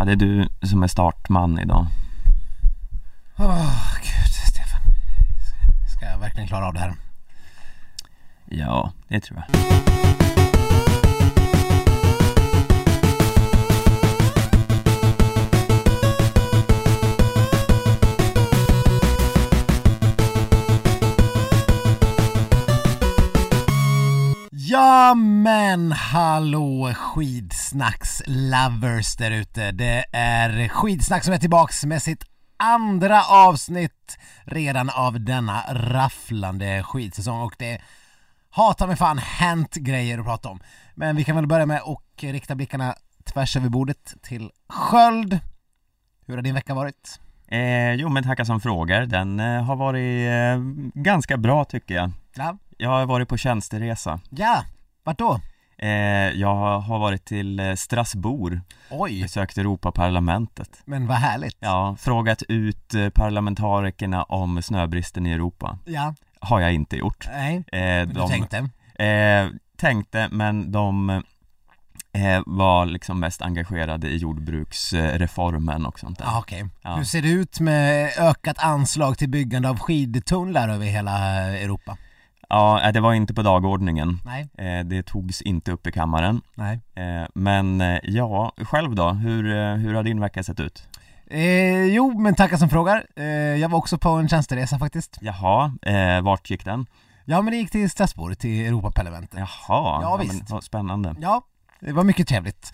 Ja, det är du som är startman idag. Åh gud Stefan. Ska jag verkligen klara av det här? Ja, det tror jag. Ja men hallå skidsnacks-lovers där ute. Det är skidsnack som är tillbaks med sitt andra avsnitt redan av denna rafflande skidsäsong och det har ta mig fan hänt grejer att prata om. Men vi kan väl börja med att rikta blickarna tvärs över bordet till Sköld. Hur har din vecka varit? Eh, jo men tackar som frågar, den eh, har varit eh, ganska bra tycker jag. Ja, Jag har varit på tjänsteresa. ja. Vart då? Eh, jag har varit till eh, Strasbourg, Oj, besökt Europaparlamentet. men vad härligt. Ja, frågat ut eh, parlamentarikerna om snöbristen i Europa. Ja, Har jag inte gjort. nej, Eh, men du tänkte? Eh, tänkte, men de eh, var liksom mest engagerade i jordbruksreformen och sånt där. Ja, okej. Ja. Hur ser det ut med ökat anslag till byggande av skidtunnlar över hela Europa? Ja, eh, det var inte på dagordningen. Nej, Eh, det togs inte upp i kammaren. nej. Eh, men ja, själv då? Hur, hur har din vecka sett ut? Eh, jo, men tackar som frågar. Eh, jag var också på en tjänsteresa faktiskt. Jaha, eh, vart gick den? Ja, men det gick till Strasbourg, till Europaparlamentet. Jaha, Ja, men, visst. vad spännande. Ja, det var mycket trevligt.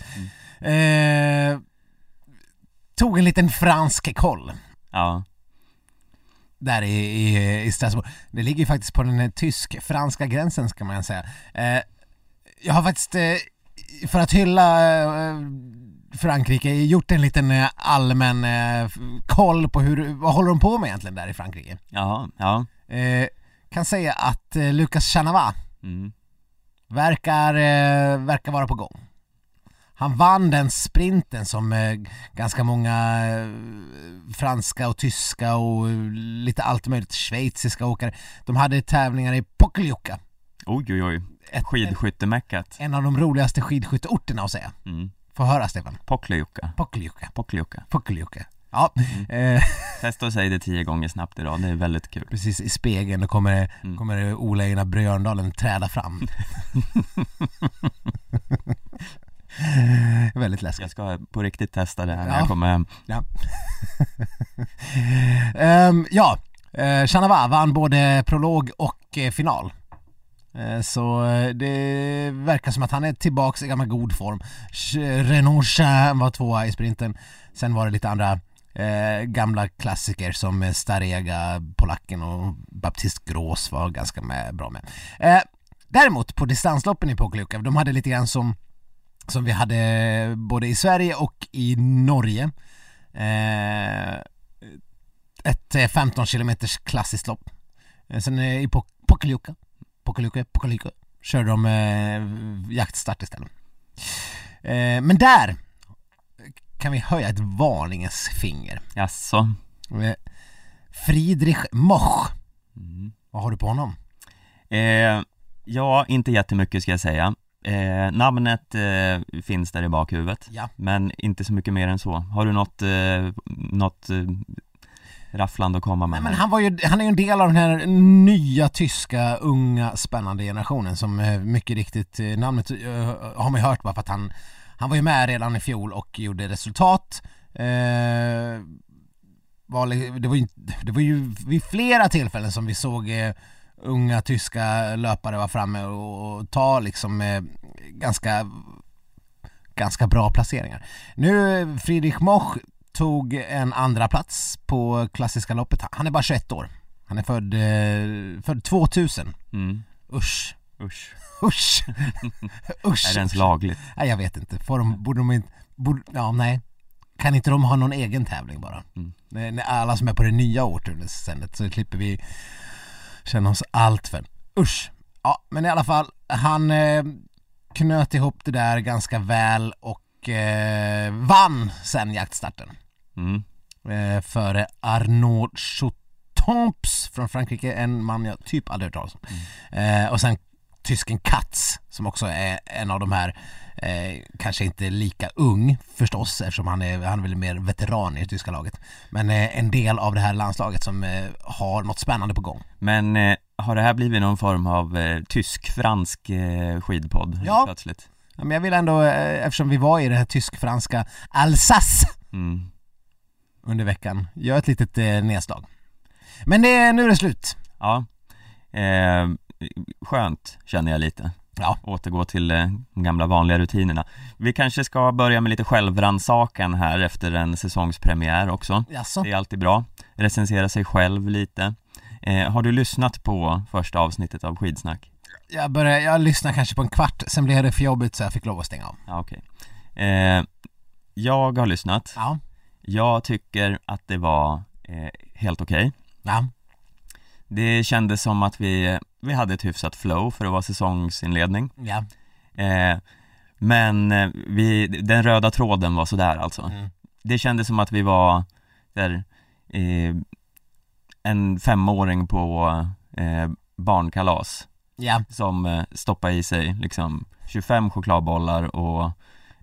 Eh, tog en liten fransk koll Ja, där i, i, i Strasbourg. Det ligger ju faktiskt på den tysk-franska gränsen ska man säga. Eh, jag har faktiskt, eh, för att hylla eh, Frankrike, gjort en liten eh, allmän eh, koll på hur, vad håller de på med egentligen där i Frankrike. jaha, ja. Eh, kan säga att Lucas Chanava Mm. verkar, verkar vara på gång. Han vann den sprinten som eh, ganska många eh, franska och tyska och eh, lite allt möjligt schweiziska åkare. De hade tävlingar i Pokljuka, Oj, oj, oj. Skidskyttemeckat. en av de roligaste skidskytteorterna att säga. Mm. Få höra Stefan. Pokljuka. Pokljuka, Pokljuka. Pokljuka. Ja, eh, Testa att säga det tio gånger snabbt idag, det är väldigt kul. precis i spegeln då kommer, det- Mm. kommer Ola Einar Björndalen träda fram. Väldigt läskigt. Jag ska på riktigt testa det här när Ja. jag kommer hem. Ja. Ehm, ja, uh, Chanava vann både prolog och eh, final. Eh, så eh, det verkar som att han är tillbaks i gammal god form. Ch- Renaud Chin var tvåa i sprinten. Sen var det lite andra eh, gamla klassiker som eh, Starega, polacken och Baptist Grås var ganska med, bra med. Eh, däremot på distansloppen i Pokljuka, de hade lite grann som som vi hade både i Sverige och i Norge. Eh, ett eh, 15 kilometers klassiskt lopp. Eh, Sen eh, i Pok- Pokljuka, Pokljuka, Pokljuka körde de eh, jaktstart istället. Eh, men där kan vi höja ett varningens finger. Jaså? Eh, Friedrich Moch, Mm. vad har du på honom? Eh, ja, inte jättemycket ska jag säga. Eh, namnet eh, finns där i bakhuvudet, Ja. men inte så mycket mer än så. Har du något, eh, något eh, rafflande att komma med? Nej, men han, var ju, han är ju en del av den här nya tyska unga spännande generationen som eh, mycket riktigt, eh, namnet har man ju hört bara för att han, han var ju med redan i fjol och gjorde resultat. Var, det, var ju, det var ju vid flera tillfällen som vi såg unga tyska löpare vara framme och, och ta liksom eh, ganska ganska bra placeringar. Nu Friedrich Moch tog en andra plats på klassiska loppet. Han är bara 21 år. Han är född, eh, född 2000. Mm. Usch. Usch, Usch. Usch. är det ens lagligt? Nej, jag vet inte. Får de, borde de inte, borde, ja nej. Kan inte de ha någon egen tävling bara? Mm. Alla som är på det nya årtusendet så klipper vi känna oss allt för. Usch. Ja, men i alla fall, han eh, knöt ihop det där ganska väl och eh, vann sen jaktstarten. Mm. Eh, före Arnaud Choutomps från Frankrike, en man jag typ aldrig hört talas om. Eh, och sen tysken Katz som också är en av de här Eh, kanske inte lika ung förstås eftersom han är, han är väl mer veteran i det tyska laget. Men eh, en del av det här landslaget som eh, har något spännande på gång. Men eh, har det här blivit någon form av eh, tysk-fransk eh, skidpodd Ja. plötsligt? Ja, men jag vill ändå, eftersom vi var i det här tysk-franska Alsace Mm. under veckan, göra ett litet nedslag. Men det, nu är det slut. Ja, skönt känner jag lite Ja. Återgå till eh, de gamla vanliga rutinerna Vi kanske ska börja med lite självrannsakan här efter en säsongspremiär också Jaså? Det är alltid bra Recensera sig själv lite eh, Har du lyssnat på första avsnittet av Skidsnack? Jag, började, jag lyssnade kanske på en kvart, sen blev det för jobbigt så jag fick lov att stänga av. Ja, okej eh, Jag har lyssnat Ja. Jag tycker att det var eh, helt okej Ja. Det kändes som att vi, vi hade ett hyfsat flow för att vara säsongsinledning Ja. eh, Men eh, vi, den röda tråden var sådär alltså Mm. Det kändes som att vi var där, eh, en femåring på eh, barnkalas Ja. som eh, stoppade i sig liksom 25 chokladbollar och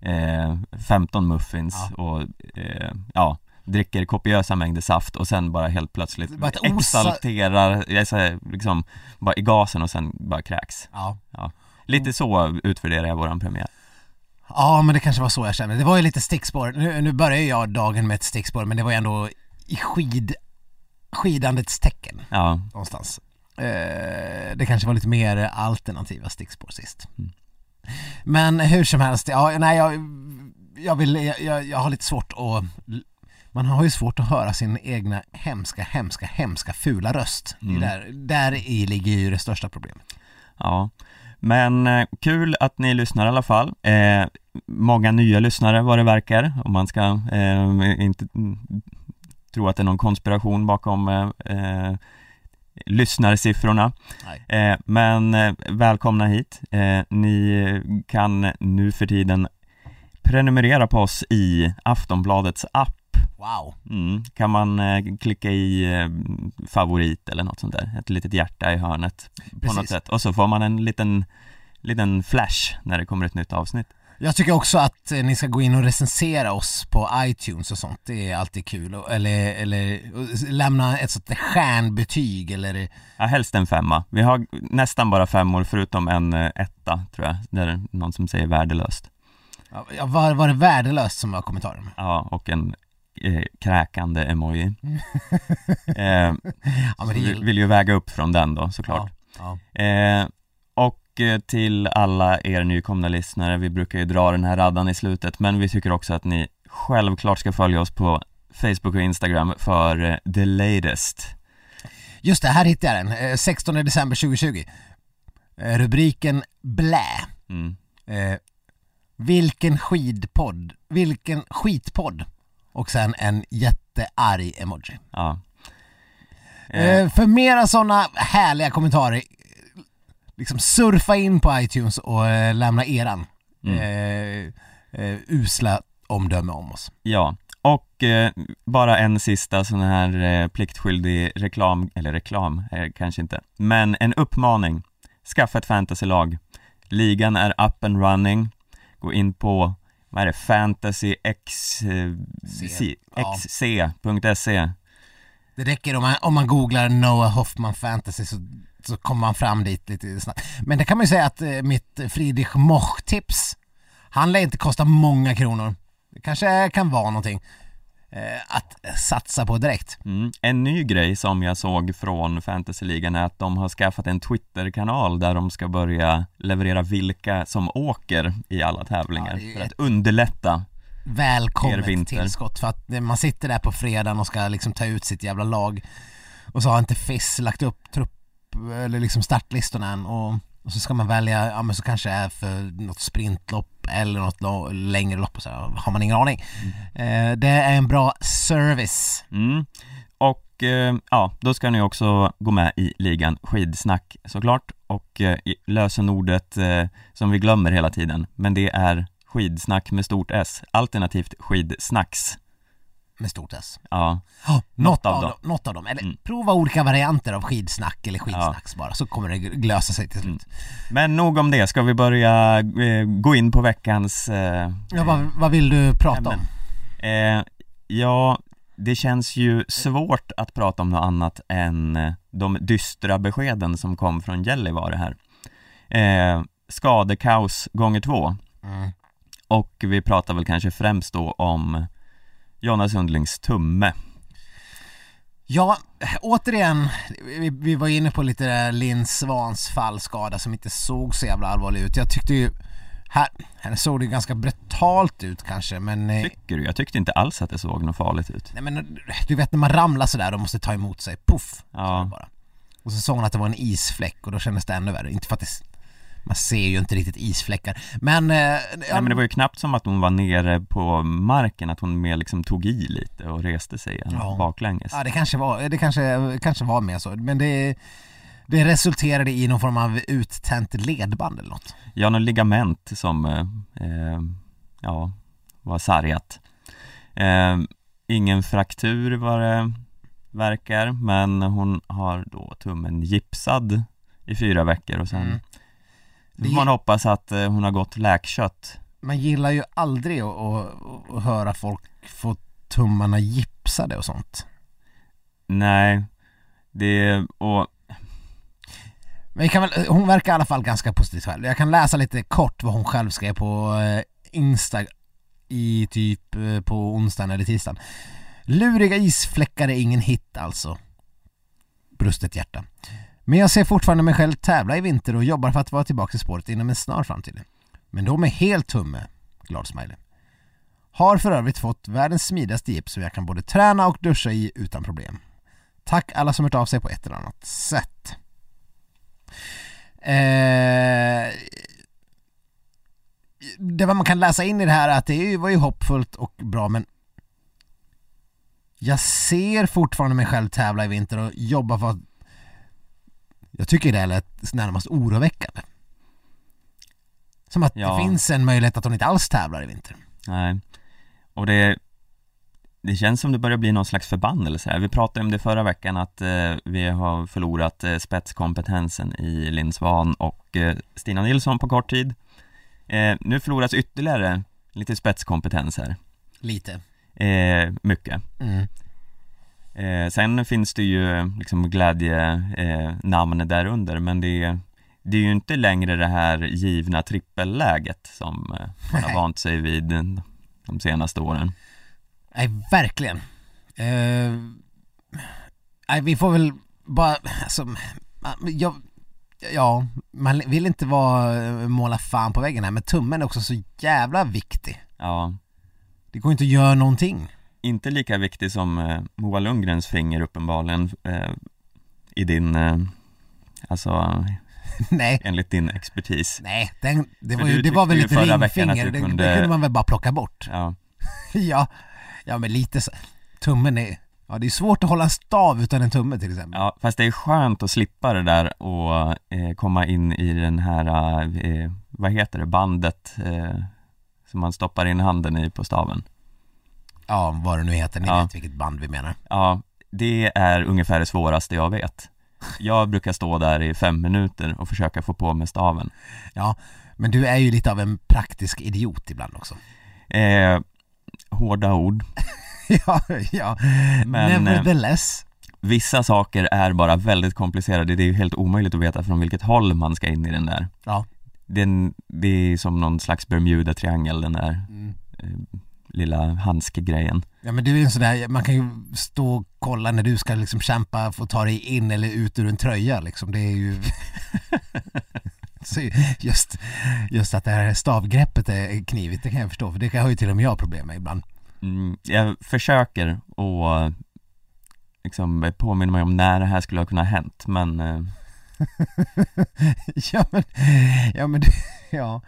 eh, 15 muffins och eh, ja, dricker kopiösa mängder saft och sen bara helt plötsligt Bara exalterar, jag säger liksom bara i gasen och sen bara kräks Ja. Lite så utvärderar jag våran premiär Ja, men det kanske var så jag kände. Det var ju lite stickspår. Nu, nu börjar jag dagen med ett stickspår, men det var ju ändå i skid, skidandets tecken Ja, någonstans. Eh, det kanske var lite mer alternativa stickspår sist. Mm. Men hur som helst, ja, nej jag, jag vill, jag, jag har lite svårt att man har ju svårt att höra sin egna hemska, hemska, hemska fula röst. Mm. Där, där i ligger ju det största problemet. Ja, men eh, kul att ni lyssnar i alla fall. Eh, många nya lyssnare vad det verkar, om man ska eh, inte tro att det är någon konspiration bakom eh, eh, lyssnarsiffrorna. Eh, men eh, välkomna hit. Eh, ni kan nu för tiden prenumerera på oss i Aftonbladets app. Wow. Mm. Kan man eh, klicka i eh, favorit eller något sånt där, ett litet hjärta i hörnet på Precis. något sätt och så får man en liten, liten flash när det kommer ett nytt avsnitt. Jag tycker också att eh, ni ska gå in och recensera oss på iTunes och sånt. Det är alltid kul. Och- Eller, eller lämna ett sånt stjärnbetyg eller Ja, helst en femma. Vi har nästan bara femmor förutom en eh, etta tror jag, där är någon som säger värdelöst. ja, var, var det värdelöst som var kommentaren? Ja, och en eh, kräkande emoji. eh, Ja så men det vi gillar vill ju väga upp från den då såklart. ja. Eh, och eh, till alla er nykomna lyssnare, vi brukar ju dra den här raddan i slutet, men vi tycker också att ni självklart ska följa oss på Facebook och Instagram för eh, the latest. Just det, här hittade jag den. Eh, 16 december 2020. Eh, Rubriken Blä. Mm. Eh, vilken skidpodd. Vilken skitpodd. Och sen en jättearg emoji. Ja. Eh, för mera sådana härliga kommentarer, liksom surfa in på iTunes och eh, lämna eran Mm. eh, eh, usla omdöme om oss. Ja, och eh, bara en sista sån här pliktskyldig reklam, eller reklam kanske inte, men en uppmaning. Skaffa ett fantasylag. Ligan är up and running. Gå in på, vad är det, fantasyx, eh, C. C- Ja. xc.se. Det räcker om man, om man googlar Noah Hoffman fantasy så, så kommer man fram dit lite snabbt. Men det kan man ju säga att eh, mitt Friedrich Moch-tips, han lär inte kosta många kronor. Det kanske kan vara någonting eh, att satsa på direkt. Mm. En ny grej som jag såg från fantasyligan är att de har skaffat en Twitter-kanal där de ska börja leverera vilka som åker i alla tävlingar Ja, för att underlätta Er välkommet tillskott för att man sitter där på fredagen och ska liksom ta ut sitt jävla lag och så har inte FIS lagt upp trupp eller liksom startlistorna än och, och så ska man välja, ja men så kanske det är för något sprintlopp eller något lo- längre lopp och så har man ingen aning. Eh, det är en bra service. Mm. Och eh, ja, då ska ni också gå med i ligan skidsnack såklart och eh, lösenordet eh, som vi glömmer hela tiden, men det är skidsnack med stort S, alternativt skidsnacks med stort S. Ja, Ja, något, av av dem. dem. Något av dem. Eller Mm. prova olika varianter av skidsnack eller skitsnacks bara, så kommer det glösa sig till slut. men nog om det. Ska vi börja eh, gå in på veckans eh, Ja, vad, vad vill du prata ämnen. om? Eh, ja, det känns ju svårt att prata om något annat än eh, de dystra beskeden som kom från Gällivare här. Eh, skadekaos gånger två Mm. och vi pratar väl kanske främst då om Jonas Sundlings tumme. Ja, återigen, vi, vi var inne på lite där Linn Svans fallskada som inte såg så jävla allvarlig ut. Jag tyckte ju, här, här såg det ganska brutalt ut kanske men eh, Tycker du? Jag tyckte inte alls att det såg något farligt ut. Nej men du vet när man ramlar sådär och måste ta emot sig, puff! Ja. bara. Och så såg hon att det var en isfläck och då kändes det ännu värre. Inte för att det, man ser ju inte riktigt isfläckar. Men... Eh, Nej men det var ju knappt som att hon var nere på marken, att hon mer liksom tog i lite och reste sig Ja. baklänges. ja, det kanske var, det kanske, kanske var mer så. Men det, det resulterade i någon form av uttänt ledband eller något. Ja, något ligament som, eh, eh, ja, var sargat. Eh, ingen fraktur vad det verkar, men hon har då tummen gipsad i fyra veckor och sen Mm. Får man hoppas att eh, hon har gått läkkött. Man gillar ju aldrig att, att, att höra folk få tummarna gipsade och sånt. Nej, det, och Men kan väl, hon verkar i alla fall ganska positiv själv. Jag kan läsa lite kort vad hon själv skrev på eh, Insta i typ eh, på onsdagen eller tisdagen. Luriga isfläckar är ingen hit alltså. Brustet hjärta. Men jag ser fortfarande mig själv tävla i vinter och jobbar för att vara tillbaka i spåret inom en snar framtid. Men då med helt tumme. Glad smiley. Har för övrigt fått världens smidigaste gips som jag kan både träna och duscha i utan problem. Tack alla som hört av sig på ett eller annat sätt. Eh, det man kan läsa in i det här är att det var ju hoppfullt och bra men jag ser fortfarande mig själv tävla i vinter och jobba för att tycker det lät närmast oroväckande. Som att Ja. det finns en möjlighet att hon inte alls tävlar i vinter. Nej, och det det känns som det börjar bli någon slags förbannelse här. Vi pratade om det förra veckan att eh, vi har förlorat eh, spetskompetensen i Linn Svan och eh, Stina Nilsson på kort tid. Eh, nu förloras ytterligare lite spetskompetens här. Lite. Eh, mycket. Mm. Eh, sen finns det ju eh, liksom glädjenamn eh, där under men det är, det är ju inte längre det här givna trippelläget som eh, man har vant sig vid de senaste åren. Nej, verkligen. Eh, nej, vi får väl bara, alltså, jag, ja, man vill inte vara, måla fan på väggen här, men tummen är också så jävla viktig. Ja, Det går inte att göra någonting. Inte lika viktig som eh, Moa Lundgrens finger uppenbarligen eh, i din, eh, alltså nej, enligt din expertis. nej, den, det, var ju, det var väl att ringfinger, det, kunde- det kunde man väl bara plocka bort. Ja, ja, ja men lite så. Tummen är, ja det är svårt att hålla en stav utan en tumme till exempel. ja, fast det är skönt att slippa det där och eh, komma in i den här, eh, vad heter det, bandet eh, som man stoppar in handen i på staven. Ja, vad det nu heter, ni Ja. vet vilket band vi menar. Ja, det är ungefär det svåraste jag vet. Jag brukar stå där i fem minuter och försöka få på mig staven. Ja, men du är ju lite av en praktisk idiot ibland också. Eh, hårda ord. ja, ja. Men, eh, Nevertheless. Vissa saker är bara väldigt komplicerade. Det är ju helt omöjligt att veta från vilket håll man ska in i den där. Ja. Den, det är som någon slags Bermuda-triangel, den där Mm. Eh, lilla handskegrejen. Ja men du är en sån där, man kan ju stå och kolla när du ska liksom kämpa för att ta dig in eller ut ur en tröja liksom. Det är ju... Så just, just att det här stavgreppet är knivigt, det kan jag förstå. För det har ju till och med jag problem med ibland. Mm, jag försöker att liksom påminna mig om när det här skulle ha kunnat ha hänt, men eh, ja men, ja men, ja,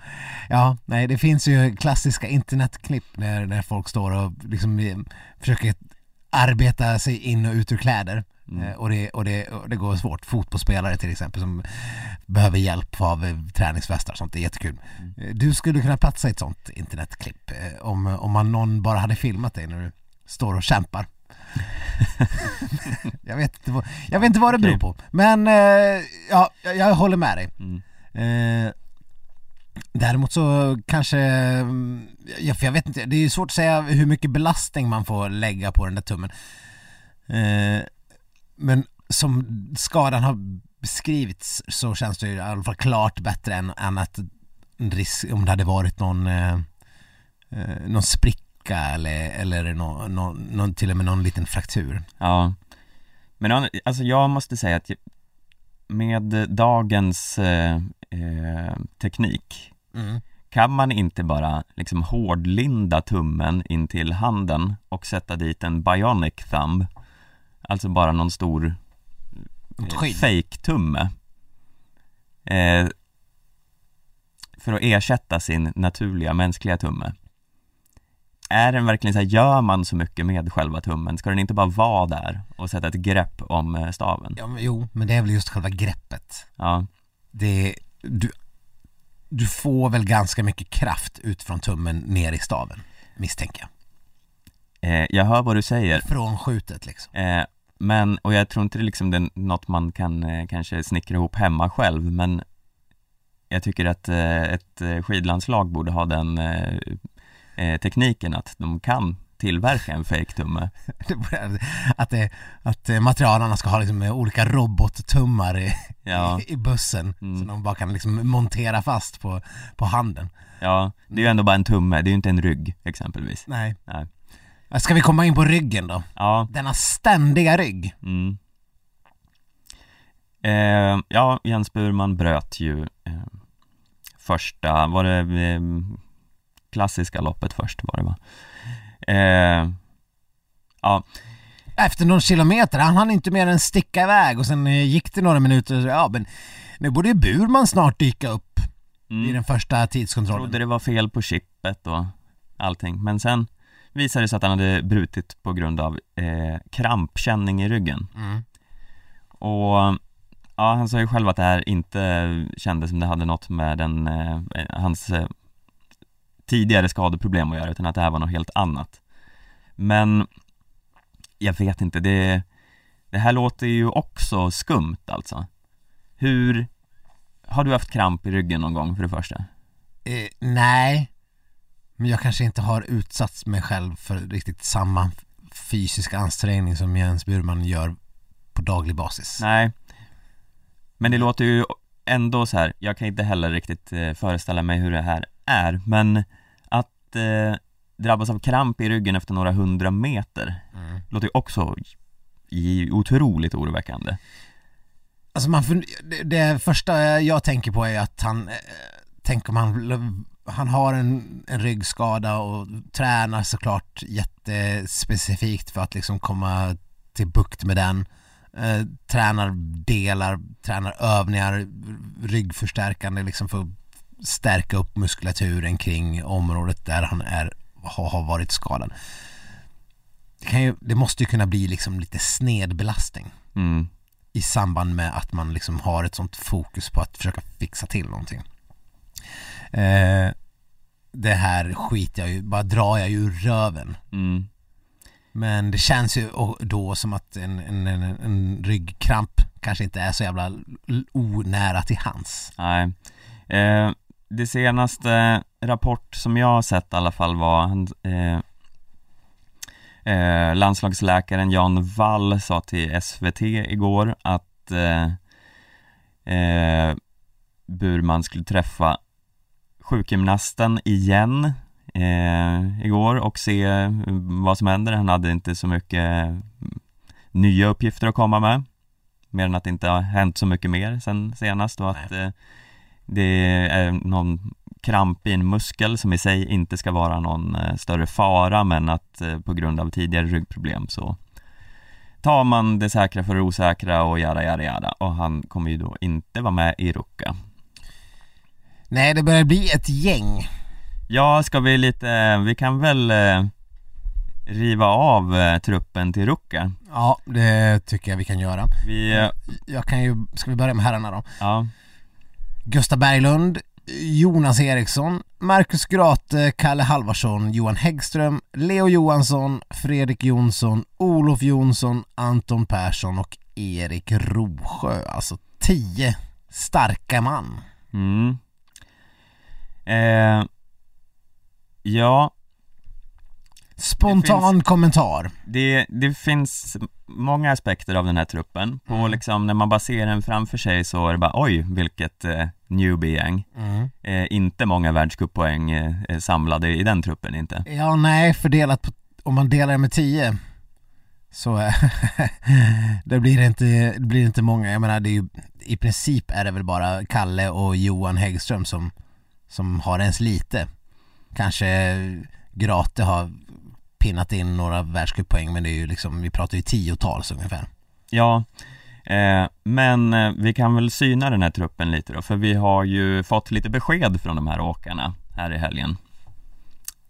ja, nej det finns ju klassiska internetklipp när, när folk står och liksom eh, försöker arbeta sig in och ut ur kläder. mm. Eh, Och, det, och, det, och det går svårt. Fotbollsspelare till exempel som behöver hjälp av eh, träningsvästar och sånt, det är jättekul. Mm. Du skulle kunna platsa i ett sånt internetklipp om, om man någon bara hade filmat dig när du står och kämpar. jag, vet inte vad, jag vet inte vad det beror på, men eh, ja, jag, håller med dig. Mm. Eh, däremot så kanske, ja, för jag vet inte, det är svårt att säga hur mycket belastning man får lägga på den där tummen. Eh, men som skadan har beskrivits så känns det ju i alla fall klart bättre än, än att risk, om det hade varit någon, eh, eh, någon spricka eller, eller någon, någon, någon, till och med någon liten fraktur. Ja. Men alltså jag måste säga att med dagens eh, eh, teknik Mm. kan man inte bara liksom hårdlinda tummen in till handen och sätta dit en bionic thumb Alltså bara någon stor eh, fake-tumme eh, För att ersätta sin naturliga mänskliga tumme Är den verkligen så här, gör man så mycket med själva tummen? Ska den inte bara vara där och sätta ett grepp om eh, staven? Ja, men, jo, men det är väl just själva greppet. Ja, Det, du, du får väl ganska mycket kraft ut från tummen ner i staven, misstänker jag. eh, jag hör vad du säger Från skjutet liksom. Eh, men, och jag tror inte det är liksom det är något man kan eh, kanske snickra ihop hemma själv men jag tycker att eh, ett eh, skidlandslag borde ha den eh, eh, tekniken att de kan tillverka en borde- att, det, att eh, materialarna ska ha liksom eh, olika robottummar i, Ja. i bussen Mm. som de bara kan liksom montera fast på, på handen. Ja, det är ju ändå bara en tumme, det är ju inte en rygg exempelvis. Nej. Nej. Ska vi komma in på ryggen då? Ja, Denna ständiga rygg. mm. eh, ja, Jens Burman bröt ju eh, första, var det eh, klassiska loppet först var det va? Eh, ja, Efter någon kilometer, han hann inte mer än sticka iväg och sen eh, gick det några minuter, så, ja men nu borde ju Burman snart dyka upp i mm. den första tidskontrollen. trodde det var fel på chippet och allting Men sen visade det sig att han hade brutit på grund av eh, krampkänning i ryggen Mm. Och ja, han sa ju själv att det här inte kändes som det hade något med den, eh, hans eh, tidigare skadeproblem att göra utan att det här var något helt annat Men jag vet inte, det, det här låter ju också skumt alltså Hur, har du haft kramp i ryggen någon gång för det första? Eh, nej, men jag kanske inte har utsatt mig själv för riktigt samma fysiska ansträngning som Jens Burman gör på daglig basis. Nej Men det låter ju ändå så här. jag kan inte heller riktigt eh, föreställa mig hur det här är Men att eh, drabbas av kramp i ryggen efter några hundra meter Mm. Låter ju också otroligt oroväckande Alltså man det, det första jag tänker på är att han, eh, tänk om han, han har en, en ryggskada och tränar såklart jättespecifikt för att liksom komma till bukt med den. Eh, tränar delar, tränar övningar, ryggförstärkande liksom för att stärka upp muskulaturen kring området där han är, har, har varit skadad. Det, kan ju, det måste ju kunna bli liksom lite snedbelastning mm. i samband med att man liksom har ett sånt fokus på att försöka fixa till någonting. Eh, det här skiter jag ju, bara drar jag ju röven. Mm. Men det känns ju då som att en, en, en, en ryggkramp kanske inte är så jävla onära till hands. Nej eh, Det senaste rapport som jag har sett i alla fall var han, eh, eh, Landslagsläkaren Jan Wall sa till SVT igår att eh, eh, Burman skulle träffa sjukgymnasten igen eh, igår och se vad som händer. Han hade inte så mycket nya uppgifter att komma med mer än att det inte har hänt så mycket mer sen senast och att det är någon kramp i en muskel som i sig inte ska vara någon eh, större fara men att eh, på grund av tidigare ryggproblem så tar man det säkra för det osäkra och jada jada jada och han kommer ju då inte vara med i Ruka. Nej, det börjar bli ett gäng. Ja, ska vi lite, vi kan väl eh, riva av truppen till Ruka. Ja, det tycker jag vi kan göra. Vi, Jag kan ju, ska vi börja med herrarna då? ja, Gustav Berglund, Jonas Eriksson, Marcus Grate, Kalle Halvarsson, Johan Häggström, Leo Johansson, Fredrik Jonsson, Olof Jonsson, Anton Persson och Erik Rosjö. Alltså tio starka man. Mm. Eh, ja, Spontan kommentar. det, det finns många aspekter av den här truppen. På Mm. liksom, när man bara ser den framför sig så är det bara oj, vilket eh, newbie-gäng. Mm. Eh, inte många världscuppoäng eh, är samlade i den truppen inte. Ja, nej, fördelat på, om man delar med tio så eh, det blir inte, det blir inte många. Jag menar, det är ju, i princip är det väl bara Kalle och Johan Häggström som, som har ens lite. Kanske Grate har pinnat in några världscuppoäng men det är ju liksom, vi pratar ju tiotals ungefär. Ja, eh, men eh, vi kan väl syna den här truppen lite då, för vi har ju fått lite besked från de här åkarna här i helgen.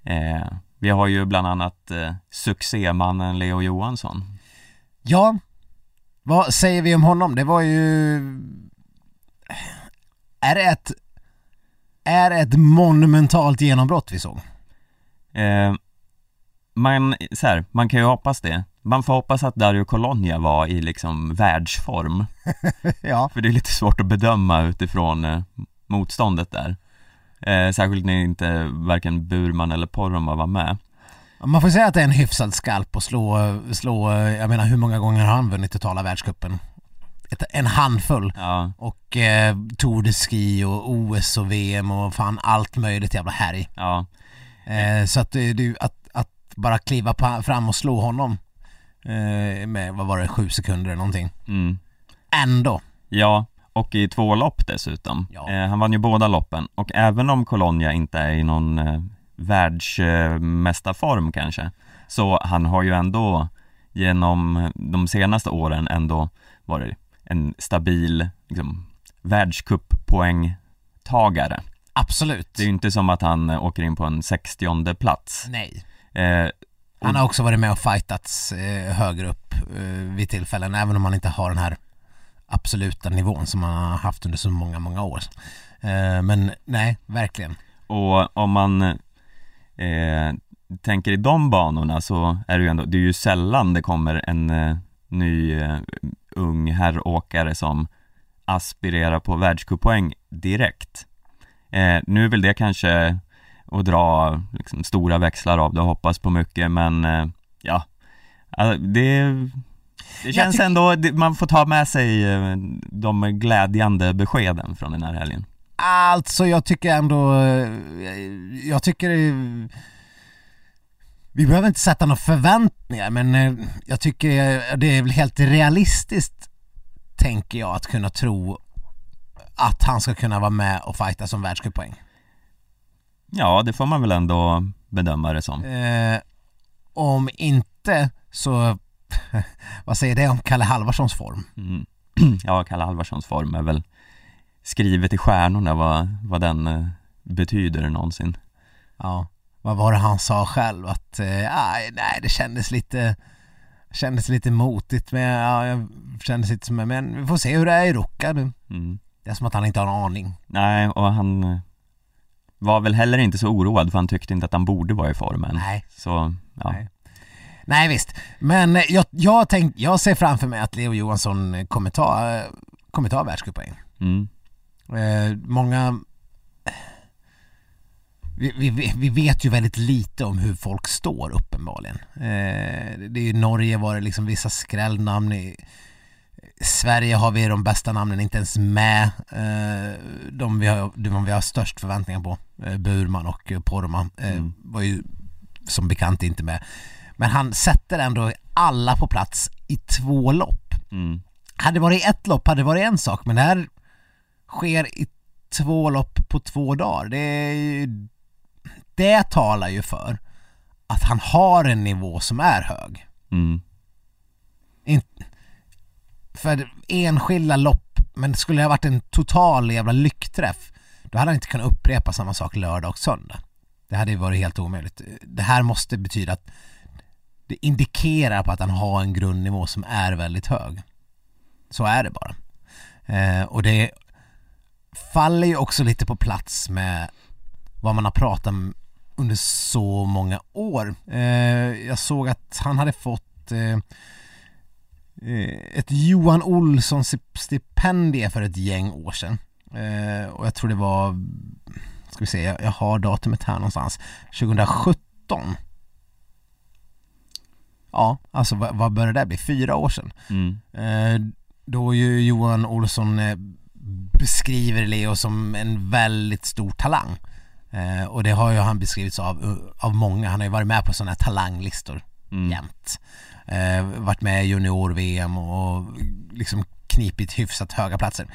Eh, vi har ju bland annat eh, succémannen Leo Johansson. Ja, vad säger vi om honom? Det var ju... Är det ett... Är det ett monumentalt genombrott vi såg? Eh, man, så här, man kan ju hoppas det. Man får hoppas att Dario Colonia var i liksom världsform, ja. för det är lite svårt att bedöma utifrån eh, motståndet där. Eh, särskilt när inte varken Burman eller Poromaa var med. Man får säga att det är en hyfsad skalp att slå, slå, jag menar hur många gånger har han vunnit totala världscupen? En handfull. Ja, Och eh, Tour de Ski och OS och VM och fan allt möjligt jävla härj. ja, Eh, så att, det- att, att bara kliva fram och slå honom eh, med, vad var det, sju sekunder eller någonting. mm. Ändå. Ja, och i två lopp dessutom. Ja. Eh, han vann ju båda loppen och även om Colonia inte är i någon eh, världsmästarform kanske, så han har ju ändå genom de senaste åren ändå varit en stabil liksom, världscuppoängtagare. Absolut. Det är ju inte som att han eh, åker in på en 60 plats. Nej. Eh, Han har också varit med och fightats eh, högre upp eh, vid tillfällen, även om han inte har den här absoluta nivån som han har haft under så många, många år. Eh, men nej, verkligen. Och om man eh, tänker i de banorna så är det ju ändå, det är ju sällan det kommer en eh, ny eh, ung herråkare som aspirerar på världscuppoäng direkt. Eh, nu är väl det kanske att dra liksom, stora växlar av det och hoppas på mycket men eh, ja, alltså, det, det känns ändå, man får ta med sig eh, de glädjande beskeden från den här helgen. Alltså jag tycker ändå, eh, jag tycker vi behöver inte sätta några förväntningar men jag tycker det är väl helt realistiskt tänker jag att kunna tro att han ska kunna vara med och fighta som världscuppoäng. Ja, det får man väl ändå bedöma det som. Eh, om inte så, vad säger det om Kalle Halvarssons form? Mm. Ja, Kalle Halvarssons form är väl skrivet i stjärnorna vad, vad den eh, betyder någonsin. Ja, vad var det han sa själv? Att, eh, nej det kändes lite, kändes lite motigt men ja, jag kändes lite som, men vi får se hur det är i Ruka nu. Mm. Det är som att han inte har en aning. Nej, och han eh, var väl heller inte så oroad för han tyckte inte att han borde vara i formen. Nej. Så, ja. Nej. Nej visst, men eh, jag, jag, tänk, jag ser framför mig att Leo Johansson kommer ta, eh, kommer ta världscuppoäng. Mm. Eh, många vi, vi, vi vet ju väldigt lite om hur folk står uppenbarligen. Eh, det är ju Norge var det liksom vissa skrällnamn. I Sverige har vi de bästa namnen inte ens med. Eh, de, vi har, de vi har störst förväntningar på, eh, Burman och eh, Poromaa, eh, Mm. var ju som bekant inte med. Men han sätter ändå alla på plats i två lopp. Mm. Hade det varit ett lopp hade det varit en sak, men det här sker i två lopp på två dagar. Det, det talar ju för att han har en nivå som är hög. Mm. In, för enskilda lopp, men skulle det ha varit en total jävla lyckträff, då hade han inte kunnat upprepa samma sak lördag och söndag. Det hade ju varit helt omöjligt. Det här måste betyda att det indikerar på att han har en grundnivå som är väldigt hög. Så är det bara. Eh, och det faller ju också lite på plats med vad man har pratat om under så många år. Eh, jag såg att han hade fått eh, ett Johan Olsson stipendie för ett gäng år sedan. Eh, och jag tror det var, ska vi se, jag, har datumet här någonstans, 2017. Ja, alltså vad, vad började det bli? Fyra år sedan. Mm. Eh, då ju Johan Olsson eh, beskriver Leo som en väldigt stor talang. Eh, och det har ju han beskrivits av, av många, han har ju varit med på sådana här talanglistor mm. jämt. Eh, varit med i junior-VM och liksom knipit hyfsat höga platser.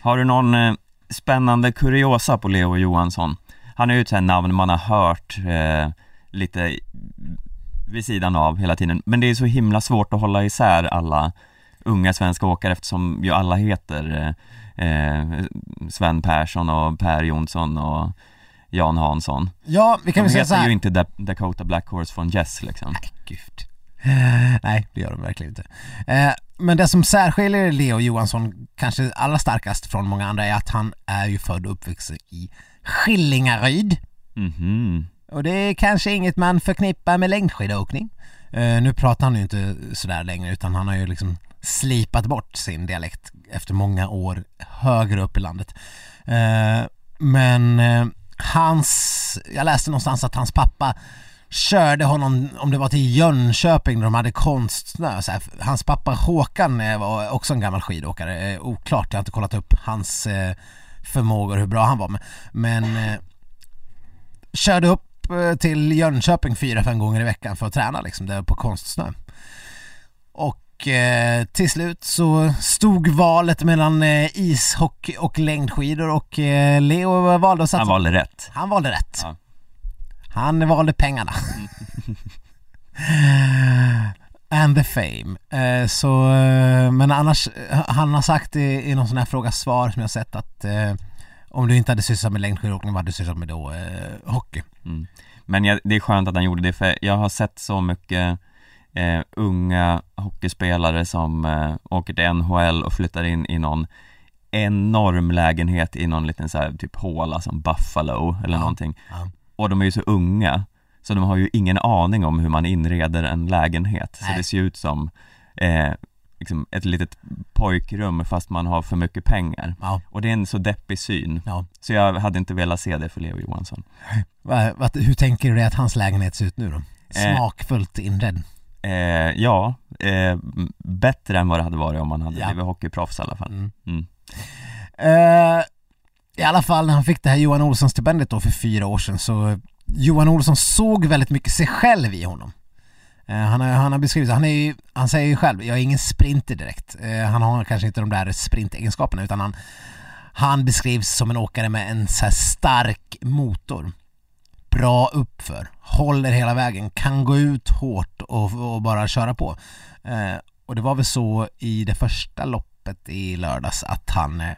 Har du någon eh, spännande kuriosa på Leo Johansson? Han är ju ett sånt namn man har hört eh, lite vid sidan av hela tiden, men det är så himla svårt att hålla isär alla unga svenska åkare eftersom ju alla heter eh, eh Sven Persson och Per Jonsson och Jan Hansson. Ja, vi kan väl säga så här. De ju inte Dakota Black Horse från Jess liksom. Nej, gud. Nej, det gör de verkligen inte. Eh, men det som särskiljer Leo Johansson kanske allra starkast från många andra är att han är ju född och uppvuxen i Skillingaryd. Mm -hmm. Och det är kanske inget man förknippar med längdskidåkning. Eh, nu pratar han ju inte sådär längre utan han har ju liksom slipat bort sin dialekt efter många år högre upp i landet. Eh, men eh, hans, jag läste någonstans att hans pappa körde honom, om det var till Jönköping när de hade konstsnö. Så här, hans pappa Håkan var också en gammal skidåkare, oklart, jag har inte kollat upp hans förmågor, hur bra han var. Men körde upp till Jönköping fyra, fem gånger i veckan för att träna liksom, där på konstsnö. Och eh, till slut så stod valet mellan eh, ishockey och längdskidor och eh, Leo valde att satsa. Han valde rätt. Han valde rätt. Ja. Han valde pengarna. And the fame. Eh, så, eh, men annars, han har sagt i, i någon sån här fråga svar som jag sett att eh, om du inte hade sysslat med längdskidåkning, vad hade du sysslat med då? Eh, hockey. Mm. Men jag, det är skönt att han gjorde det för jag har sett så mycket eh, unga hockeyspelare som eh, åker till NHL och flyttar in i någon enorm lägenhet i någon liten så här, typ håla som Buffalo eller ja. någonting. Ja. Och de är ju så unga så de har ju ingen aning om hur man inreder en lägenhet. Nej. Så det ser ut som eh, liksom ett litet pojkrum fast man har för mycket pengar. Ja. Och det är en så deppig syn. Ja. Så jag hade inte velat se det för Leo Johansson. Hur tänker du dig att hans lägenhet ser ut nu då? Eh. Smakfullt inredd? Eh, ja, eh, bättre än vad det hade varit om man hade ja. blivit hockeyproffs i alla fall. Mm. Mm. I alla fall när han fick det här Johan Olsson-stipendiet då för fyra år sedan så eh, Johan Olsson såg väldigt mycket sig själv i honom. Eh, han har, han har beskrivit, han, är ju, han säger ju själv, jag är ingen sprinter direkt. Eh, han har kanske inte de där sprintegenskaperna utan han, han beskrivs som en åkare med en så stark motor. Bra uppför, håller hela vägen, kan gå ut hårt och, och bara köra på. Eh, och det var väl så i det första loppet i lördags att han, eh,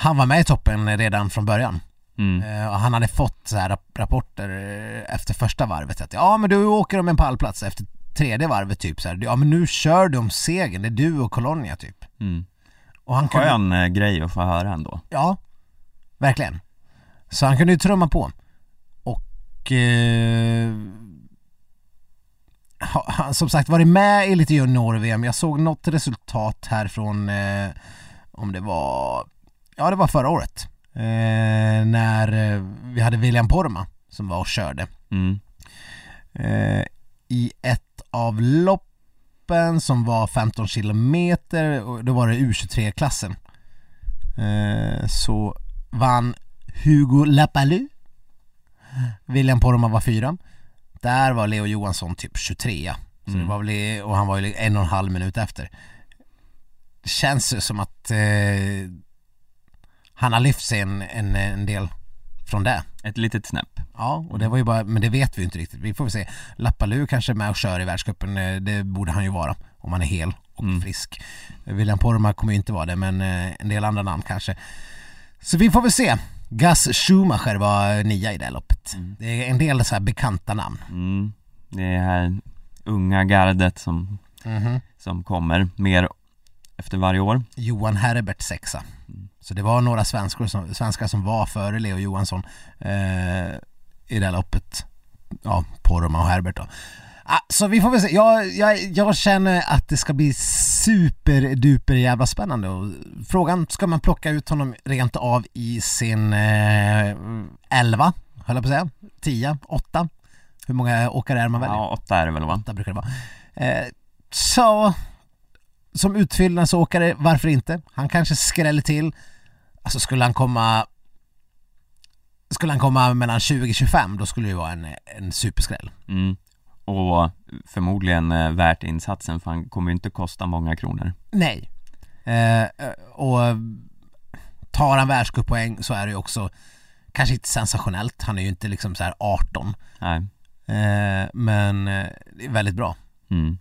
han var med i toppen redan från början. Mm. Uh, han hade fått så här rapporter eh, efter första varvet att ja men du åker om en pallplats efter tredje varvet typ så här, ja men nu kör du om segern, det är du och Colonia typ. Mm. Och han Skön kunde... Eh, grej att få höra ändå. Ja, verkligen. Så han kunde ju trumma på. Och eh, ha, som sagt varit med i lite junior-VM, jag såg något resultat här från eh, om det var, ja det var förra året eh, när eh, vi hade William Porma som var och körde. Mm. Eh, I ett av loppen som var 15 kilometer, och då var det U23-klassen. Eh, så vann Hugo Lapalu. William Porma var fyra. Där var Leo Johansson typ 23 så mm. det var väl, och han var ju en och en halv minut efter. Det känns ju som att eh, han har lyft sig en, en, en del från det. Ett litet snäpp. Ja, och det var ju bara, men det vet vi ju inte riktigt. Vi får väl se. Lappalu kanske är med och kör i världscupen, eh, det borde han ju vara om han är hel och mm. frisk. William Poromaa kommer ju inte vara det, men eh, en del andra namn kanske. Så vi får väl se. Gus Schumacher var nia i det loppet. Mm. Det är en del så här bekanta namn. Mm. Det är här unga gardet som, -hmm. som kommer mer efter varje år. Johan Herbert sexa. Mm. Så det var några svenskar som, svenskar som var före Leo Johansson eh, i det här loppet. Ja, Poromaa och Herbert då. Ah, så vi får väl se. Jag, jag, jag känner att det ska bli superduper jävla spännande och frågan, ska man plocka ut honom rent av i sin eh, 11, höll jag på att säga, 10, 8? Hur många åkare är man väljer? Ja, åtta är det väl va? Åtta brukar det vara. Eh, så, som utfyllnadsåkare, varför inte? Han kanske skräller till. Alltså skulle han komma skulle han komma mellan 20-25 då skulle det vara en, en superskräll. Mm. Och förmodligen eh, värt insatsen för han kommer ju inte kosta många kronor. Nej. Eh, och tar han världscuppoäng så är det ju också kanske inte sensationellt. Han är ju inte liksom så här 18. Nej. Eh, men eh, det är väldigt bra. Mm.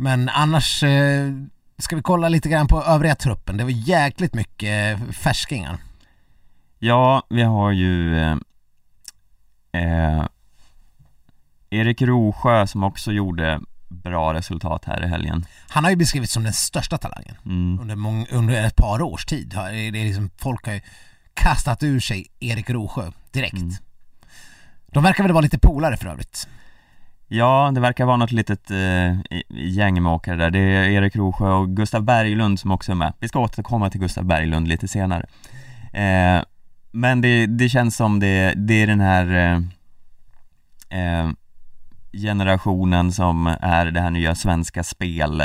Men annars eh, ska vi kolla lite grann på övriga truppen. Det var jäkligt mycket färskingar. Ja, vi har ju eh, eh, Erik Rosjö som också gjorde bra resultat här i helgen. Han har ju beskrivits som den största talangen Mm. under, mång- under ett par års tid. Det är liksom, folk har ju kastat ur sig Erik Rosjö direkt. Mm. De verkar väl vara lite polare för övrigt. Ja, det verkar vara något litet eh, gäng med åkare där. Det är Erik Rosjö och Gustav Berglund som också är med. Vi ska återkomma till Gustav Berglund lite senare. Eh, men det, det känns som det, det är den här eh, eh, generationen som är det här nya svenska spel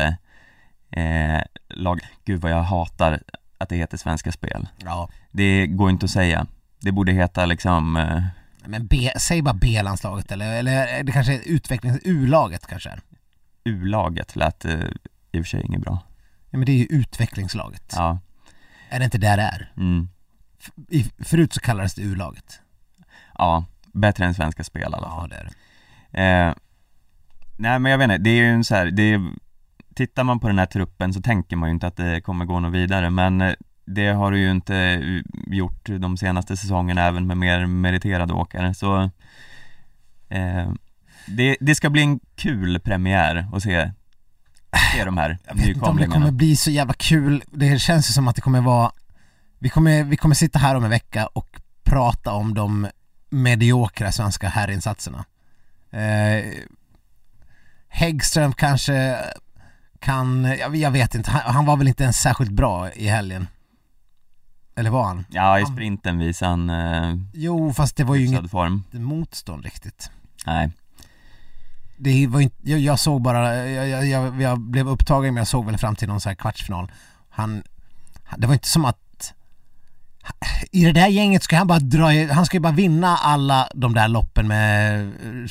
eh, lag. Gud vad jag hatar att det heter Svenska Spel. Ja. Det går inte att säga. Det borde heta liksom eh, Men B, säg bara B-landslaget eller, eller det kanske är utvecklings U-laget kanske är. U-laget lät eh, i och för sig inget bra. Ja men det är ju utvecklingslaget. Ja. Är det inte där det är? Mm. I, förut så kallades det U-laget. Ja, bättre än Svenska Spel i alla Ja fall. det är det. Eh, nej men jag vet inte, det är ju en så här, det är, tittar man på den här truppen så tänker man ju inte att det kommer gå något vidare men eh, det har du ju inte eh, gjort de senaste säsongerna även med mer meriterade åkare så eh, det, det ska bli en kul premiär att se, se de här Jag vet inte om det kommer bli så jävla kul. Det känns ju som att det kommer vara Vi kommer, vi kommer sitta här om en vecka och prata om de mediokra svenska herrinsatserna. Eh, Häggström kanske kan, jag, jag vet inte, han, han var väl inte ens särskilt bra i helgen? Eller var han? Ja, i sprinten visar han eh, Jo, fast det var ju inget form. motstånd riktigt. Nej, Det var inte, jag, jag såg bara, jag, jag, jag, jag blev upptagen men jag såg väl fram till någon så här kvartsfinal. Han, det var inte som att i det där gänget ska han bara dra, han ska ju bara vinna alla de där loppen med eh,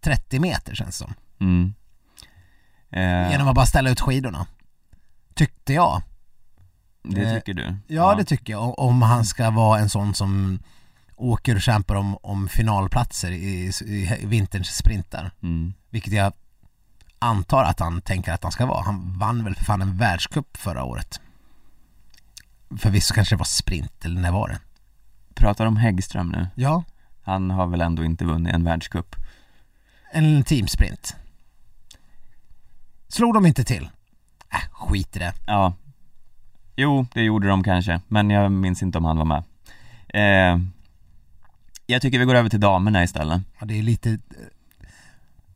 30 meter känns det som. mm. eh, Genom att bara ställa ut skidorna. Tyckte jag. Det eh, tycker du? Ja, det tycker jag. Om han ska vara en sån som åker och kämpar om, om finalplatser i, i vinterns sprintar. mm. Vilket jag antar att han tänker att han ska vara. Han vann väl för fan en världscup förra året. Förvisso kanske det var sprint, eller när var det? Pratar om Häggström nu? Ja, Han har väl ändå inte vunnit en världscup? en teamsprint. Slog de inte till? Äh, skit i det. Ja Jo, det gjorde de kanske, men jag minns inte om han var med. Eh, Jag tycker vi går över till damerna istället. Ja, det är lite eh,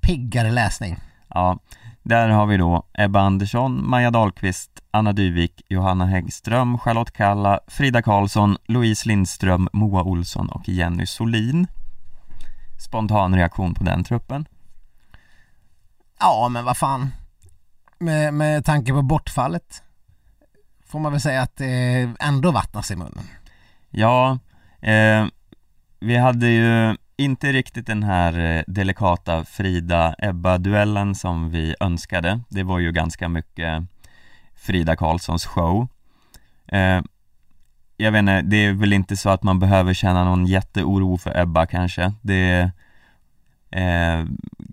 piggare läsning. Ja, där har vi då Ebba Andersson, Maja Dahlqvist, Anna Dyvik, Johanna Häggström, Charlotte Kalla, Frida Karlsson, Louise Lindström, Moa Olsson och Jenny Solin. Spontan reaktion på den truppen. Ja, men vad fan. Med, med tanke på bortfallet får man väl säga att det ändå vattnas i munnen. Ja, eh, vi hade ju inte riktigt den här eh, delikata Frida-Ebba-duellen som vi önskade. Det var ju ganska mycket Frida Karlssons show. Eh, jag vet inte, det är väl inte så att man behöver känna någon jätteoro för Ebba kanske. Det eh,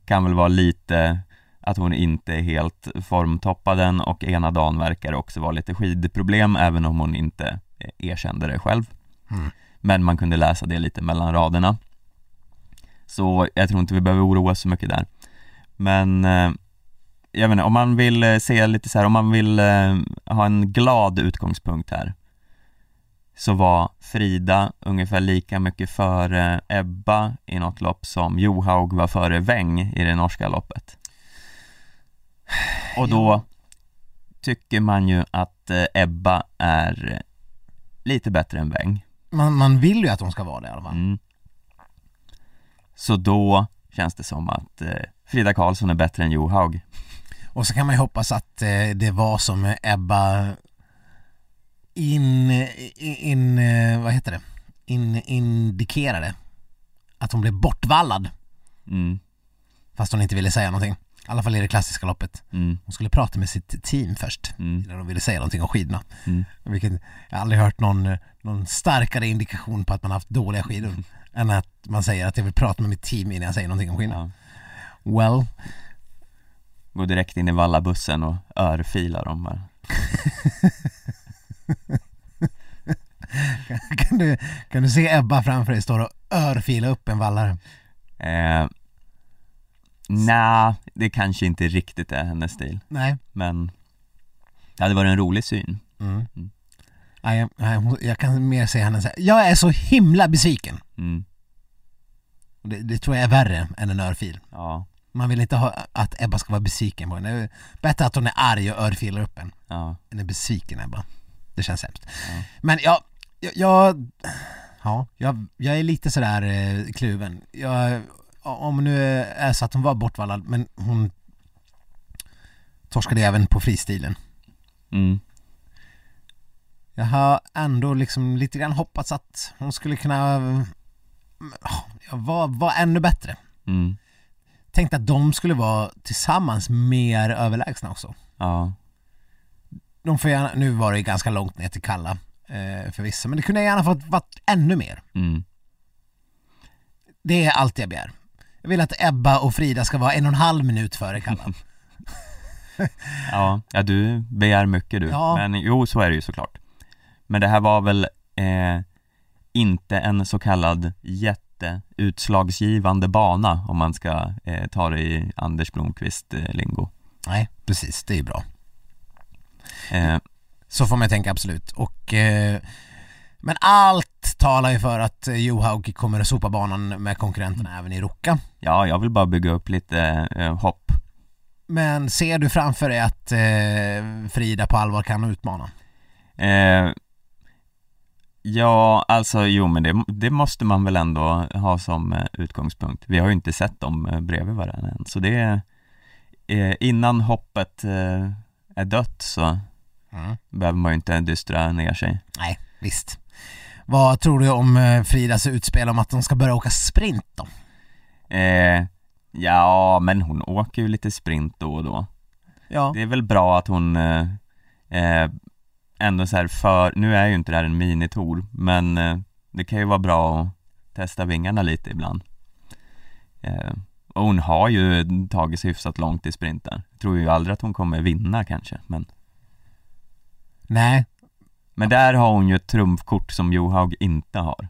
kan väl vara lite att hon inte är helt formtoppad och ena dagen verkar också vara lite skidproblem även om hon inte eh, erkände det själv. Mm. Men man kunde läsa det lite mellan raderna. Så jag tror inte vi behöver oroa oss så mycket där. Men eh, jag vet inte, om man vill eh, se lite så här, om man vill ha en glad utgångspunkt här så var Frida ungefär lika mycket före Ebba i något lopp som Johaug var före Weng i det norska loppet. Och då tycker man ju att eh, Ebba är eh, lite bättre än Weng. Man, man vill ju att de ska vara det i alla fall. Mm. Så då känns det som att eh, Frida Karlsson är bättre än Johaug. Och så kan man ju hoppas att det var som Ebba in, in, vad heter det? In, indikerade. Att hon blev bortvallad. Mm. Fast hon inte ville säga någonting. I alla fall i det klassiska loppet. Mm. Hon skulle prata med sitt team först. Mm. Innan hon ville säga någonting om skidorna. Mm. Vilket, jag har aldrig hört någon, någon starkare indikation på att man haft dåliga skidor. Än att man säger att jag vill prata med mitt team innan jag säger någonting om skidorna. Ja. Well, Gå direkt in i vallabussen och örfilar dem bara. kan du, kan du se Ebba framför dig stå och örfila upp en vallare? Eh, Nej, det kanske inte riktigt är hennes stil, Nej. men det hade varit en rolig syn. Mm. Mm. Nej, jag, hon- jag kan mer säga henne säga, jag är så himla besviken. Mm. Det, det tror jag är värre än en örfil. Ja, Man vill inte ha att Ebba ska vara besviken på är bättre att hon är arg och örfilar upp en ja, än är besviken Ebba. Det känns hemskt. Ja. Men jag, jag, jag, ja, jag, jag är lite sådär eh, kluven. Jag, om nu är så att hon var bortvallad, men hon torskade även på fristilen. mm. Jag har ändå liksom lite grann hoppats att hon skulle kunna vara, vara ännu bättre. Mm. Tänkte att de skulle vara tillsammans mer överlägsna också. ja, De får gärna, nu var det ganska långt ner till Kalla eh, för vissa, men det kunde gärna fått varit ännu mer. mm. Det är allt jag begär. Jag vill att Ebba och Frida ska vara en och en halv minut före Kalla. ja, ja du begär mycket du, Ja. men jo så är det ju såklart. Men det här var väl eh, inte en så kallad jätteutslagsgivande bana om man ska eh, ta det i Anders Blomqvist eh, lingo. Nej, precis, det är bra. Eh, Så får man tänka absolut. Och, eh, men allt talar ju för att eh, Johaug kommer att sopa banan med konkurrenterna även i Ruka. ja, jag vill bara bygga upp lite eh, hopp. Men ser du framför dig att eh, Frida på allvar kan utmana? Eh, ja, alltså jo men det, det måste man väl ändå ha som eh, utgångspunkt. Vi har ju inte sett dem eh, bredvid varandra än, så det är eh, innan hoppet är dött så behöver man ju inte dystra ner sig. Nej, visst. Vad tror du om eh, Fridas utspel om att de ska börja åka sprint då? Eh, ja, men hon åker ju lite sprint då och då. Ja. Det är väl bra att hon eh, eh, ändå så här för, nu är ju inte det här en minitour, men eh, det kan ju vara bra att testa vingarna lite ibland. Eh, och hon har ju tagit sig hyfsat långt i sprinten. Jag tror ju aldrig att hon kommer vinna kanske, men, Nej, men där har hon ju ett trumfkort som Johaug inte har.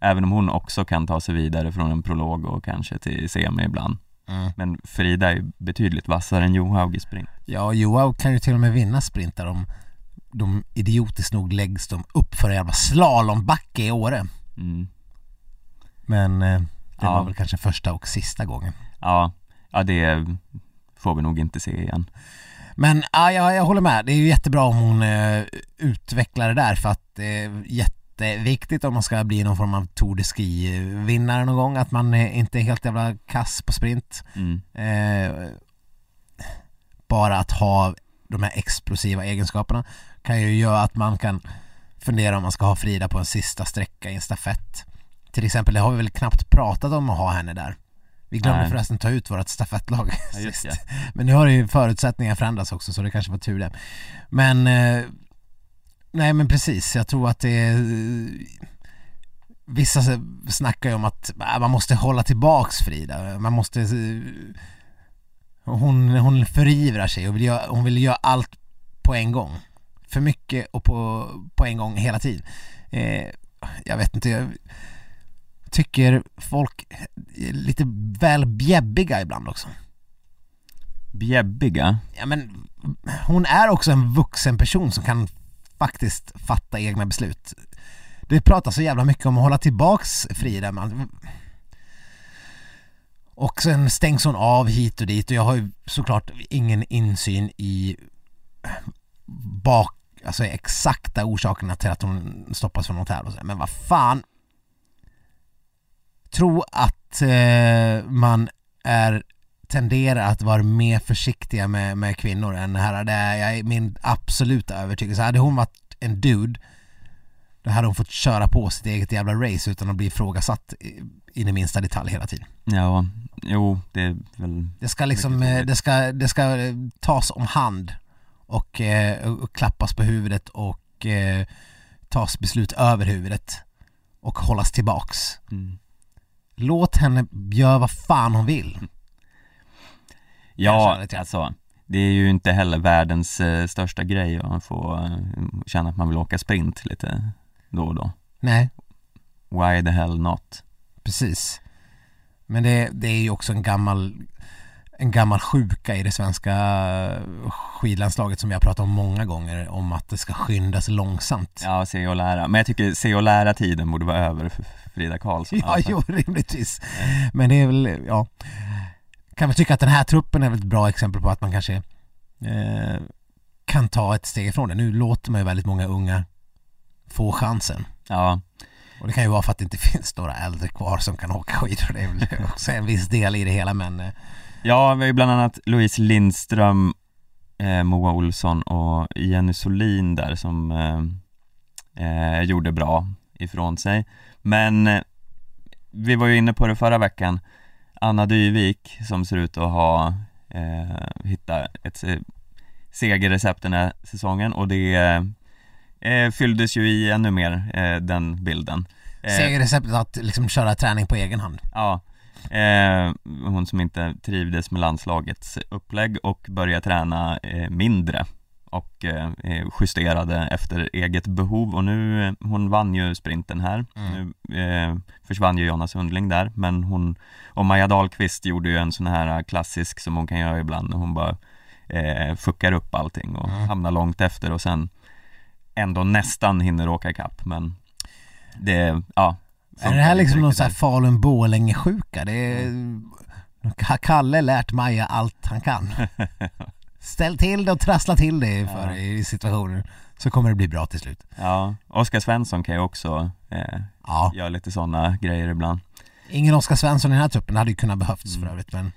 Även om hon också kan ta sig vidare från en prolog och kanske till semi ibland. mm. Men Frida är betydligt vassare än Johaug i sprint. ja Johaug kan ju till och med vinna sprintar om de idiotiskt nog läggs de upp för en jävla slalombacke i Åre. Mm. Men eh, det Ja. var väl kanske första och sista gången. Ja, ja det får vi nog inte se igen. Men ja, jag, jag håller med, det är ju jättebra om hon eh, utvecklar det där för att det är jätteviktigt om man ska bli någon form av Tour de Ski-vinnare någon gång att man eh, inte är helt jävla kass på sprint. Mm. Eh, bara att ha de här explosiva egenskaperna kan ju göra att man kan fundera om man ska ha Frida på en sista sträcka i en stafett. Till exempel, det har vi väl knappt pratat om att ha henne där. Vi glömde Nej. förresten ta ut vårt stafettlag Ja, just sist. Men nu har ju förutsättningarna förändrats också så det kanske var tur det. Men eh, Nej men precis, jag tror att det är Vissa snackar ju om att äh, man måste hålla tillbaks Frida, man måste eh, Hon, hon förivrar sig och vill göra, hon vill göra allt på en gång För mycket och på, på en gång hela tiden eh, Jag vet inte, jag tycker folk är lite väl bjäbbiga ibland också bjäbbiga. Ja men hon är också en vuxen person som kan faktiskt fatta egna beslut. Det pratas så jävla mycket om att hålla tillbaks Frida man. Och sen stängs hon av hit och dit och jag har ju såklart ingen insyn i bak, alltså exakta orsakerna till att hon stoppas från hotell och så. Men vad fan. Tro att eh, man är tenderar att vara mer försiktiga med, med kvinnor än här. Det är min absoluta övertygelse. Hade hon varit en dude då hade hon fått köra på sitt eget jävla race utan att bli ifrågasatt in i minsta detalj hela tiden. Ja, jo, det är väl... Det ska liksom, det ska, det ska tas om hand och, och klappas på huvudet och eh, tas beslut över huvudet och hållas tillbaks. Mm. Låt henne göra vad fan hon vill. Ja, alltså det är ju inte heller världens eh, största grej att få eh, känna att man vill åka sprint lite då och då. Nej. Why the hell not? Precis. Men det, det är ju också en gammal en gammal sjuka i det svenska skidlandslaget som har pratat om många gånger om att det ska skyndas långsamt. Ja, se och lära. Men jag tycker se och lära tiden borde vara över för Frida Karlsson. Ja, alltså. jo, rimligtvis. Men det är väl, ja kan väl tycka att den här truppen är ett bra exempel på att man kanske eh, kan ta ett steg ifrån det. Nu låter man ju väldigt många unga få chansen. Ja. Och det kan ju vara för att det inte finns några äldre kvar som kan åka skidor. Det är väl också en viss del i det hela men eh. Ja, vi har ju bland annat Louise Lindström, eh, Moa Olsson och Jenny Solin där som eh, eh, gjorde bra ifrån sig. Men eh, vi var ju inne på det förra veckan Anna Dyvik som ser ut att ha eh, hittat ett segerrecept den här säsongen och det eh, fylldes ju i ännu mer eh, den bilden. Eh, Segerreceptet att liksom köra träning på egen hand? Ja, eh, hon som inte trivdes med landslagets upplägg och började träna eh, mindre och eh, justerade efter eget behov och nu, eh, hon vann ju sprinten här. Mm. Nu eh, försvann ju Jonna Sundling där men hon och Maja Dahlqvist gjorde ju en sån här klassisk som hon kan göra ibland när hon bara eh, fuckar upp allting och mm. hamnar långt efter och sen ändå nästan hinner åka ikapp men det, ja Är det här liksom någon sån här Falun Borlänge sjuka? Det är mm. Kalle lärt Maja allt han kan ställ till det och trassla till det för ja. i situationer så kommer det bli bra till slut. Ja, Oskar Svensson kan ju också eh, ja. göra lite sådana grejer ibland. Ingen Oskar Svensson i den här truppen, det hade ju kunnat behövts mm. för övrigt men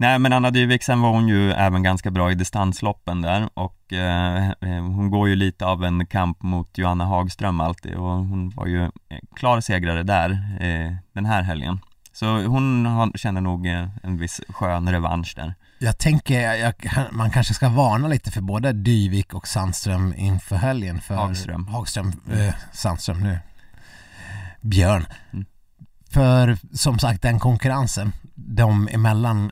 Nej men Anna Dyvik, sen var hon ju även ganska bra i distansloppen där och eh, eh, hon går ju lite av en kamp mot Johanna Hagström alltid och hon var ju klar segrare där eh, den här helgen. Så hon har, känner nog eh, en viss skön revansch där. Jag tänker, jag, man kanske ska varna lite för både Dyvik och Sandström inför helgen för Hagström, Hagström eh, Sandström nu Björn mm. För som sagt den konkurrensen de emellan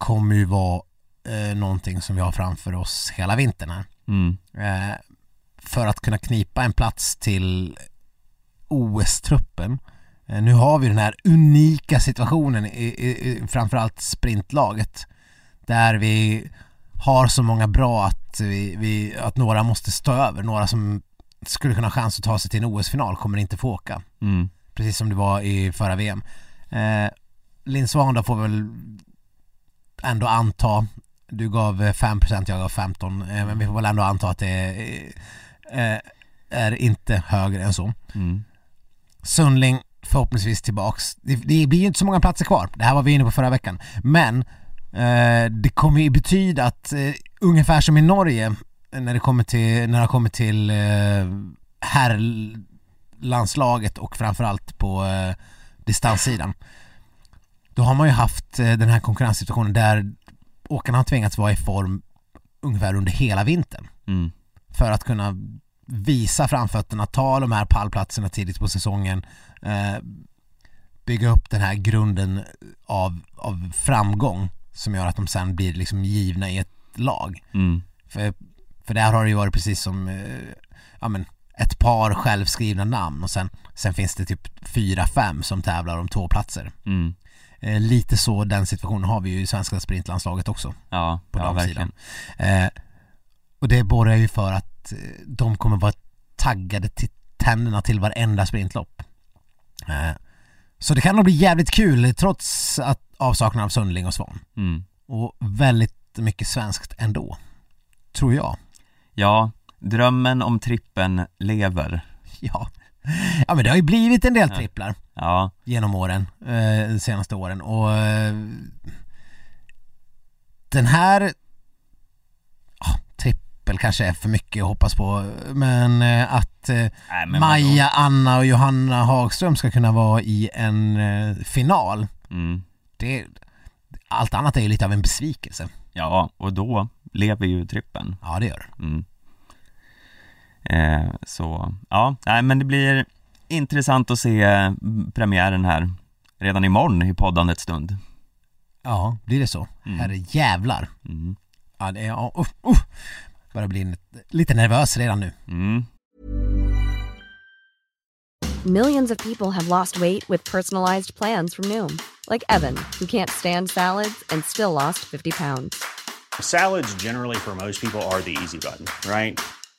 kommer ju vara eh, någonting som vi har framför oss hela vintern här mm. eh, För att kunna knipa en plats till OS-truppen eh, Nu har vi den här unika situationen i, i, i framförallt sprintlaget där vi har så många bra att, vi, vi, att några måste stå över, några som skulle kunna ha chans att ta sig till en OS-final kommer inte få åka. Mm. Precis som det var i förra VM. Eh, Linn Svahn får väl ändå anta, du gav 5% jag gav 15 eh, men vi får väl ändå anta att det är, eh, är inte högre än så. Mm. Sundling förhoppningsvis tillbaks. Det, det blir ju inte så många platser kvar, det här var vi inne på förra veckan. Men Eh, det kommer ju betyda att eh, ungefär som i Norge när det kommer till, när det kommer till eh, herrlandslaget och framförallt på eh, distanssidan. Då har man ju haft eh, den här konkurrenssituationen där åkarna har tvingats vara i form ungefär under hela vintern. Mm. För att kunna visa framfötterna, ta de här pallplatserna tidigt på säsongen, eh, bygga upp den här grunden av, av framgång som gör att de sen blir liksom givna i ett lag. Mm. För, för där har det ju varit precis som, eh, ja men ett par självskrivna namn och sen, sen finns det typ fyra, fem som tävlar om två platser. Mm. Eh, lite så den situationen har vi ju i svenska sprintlandslaget också Ja, på ja verkligen. Eh, och det borgar ju för att eh, de kommer vara taggade till tänderna till varenda sprintlopp. Eh, så det kan nog bli jävligt kul trots att avsaknad av Sundling och Svan. Mm. Och väldigt mycket svenskt ändå. Tror jag. Ja, drömmen om trippen lever. Ja. Ja men det har ju blivit en del tripplar Ja, genom åren, eh, de senaste åren och eh, den här trippel kanske är för mycket att hoppas på men eh, att eh, Nej, men Maja, Anna och Johanna Hagström ska kunna vara i en eh, final vadå? Mm. det, allt annat är ju lite av en besvikelse. Ja, och då lever ju trippen. Ja det gör det. Mm. Eh, så, ja, nej men det blir intressant att se premiären här redan imorgon i poddandets stund. Ja, blir det så? Mm. Herre jävlar. Mm. Ja, det är, uh, uh. Börjar bli lite nervös redan nu. Mm. Millions of people have lost weight with personalized plans from Noom, like Evan, who can't stand salads and still lost 50 pounds. Salads, generally, for most people, are the easy button, right?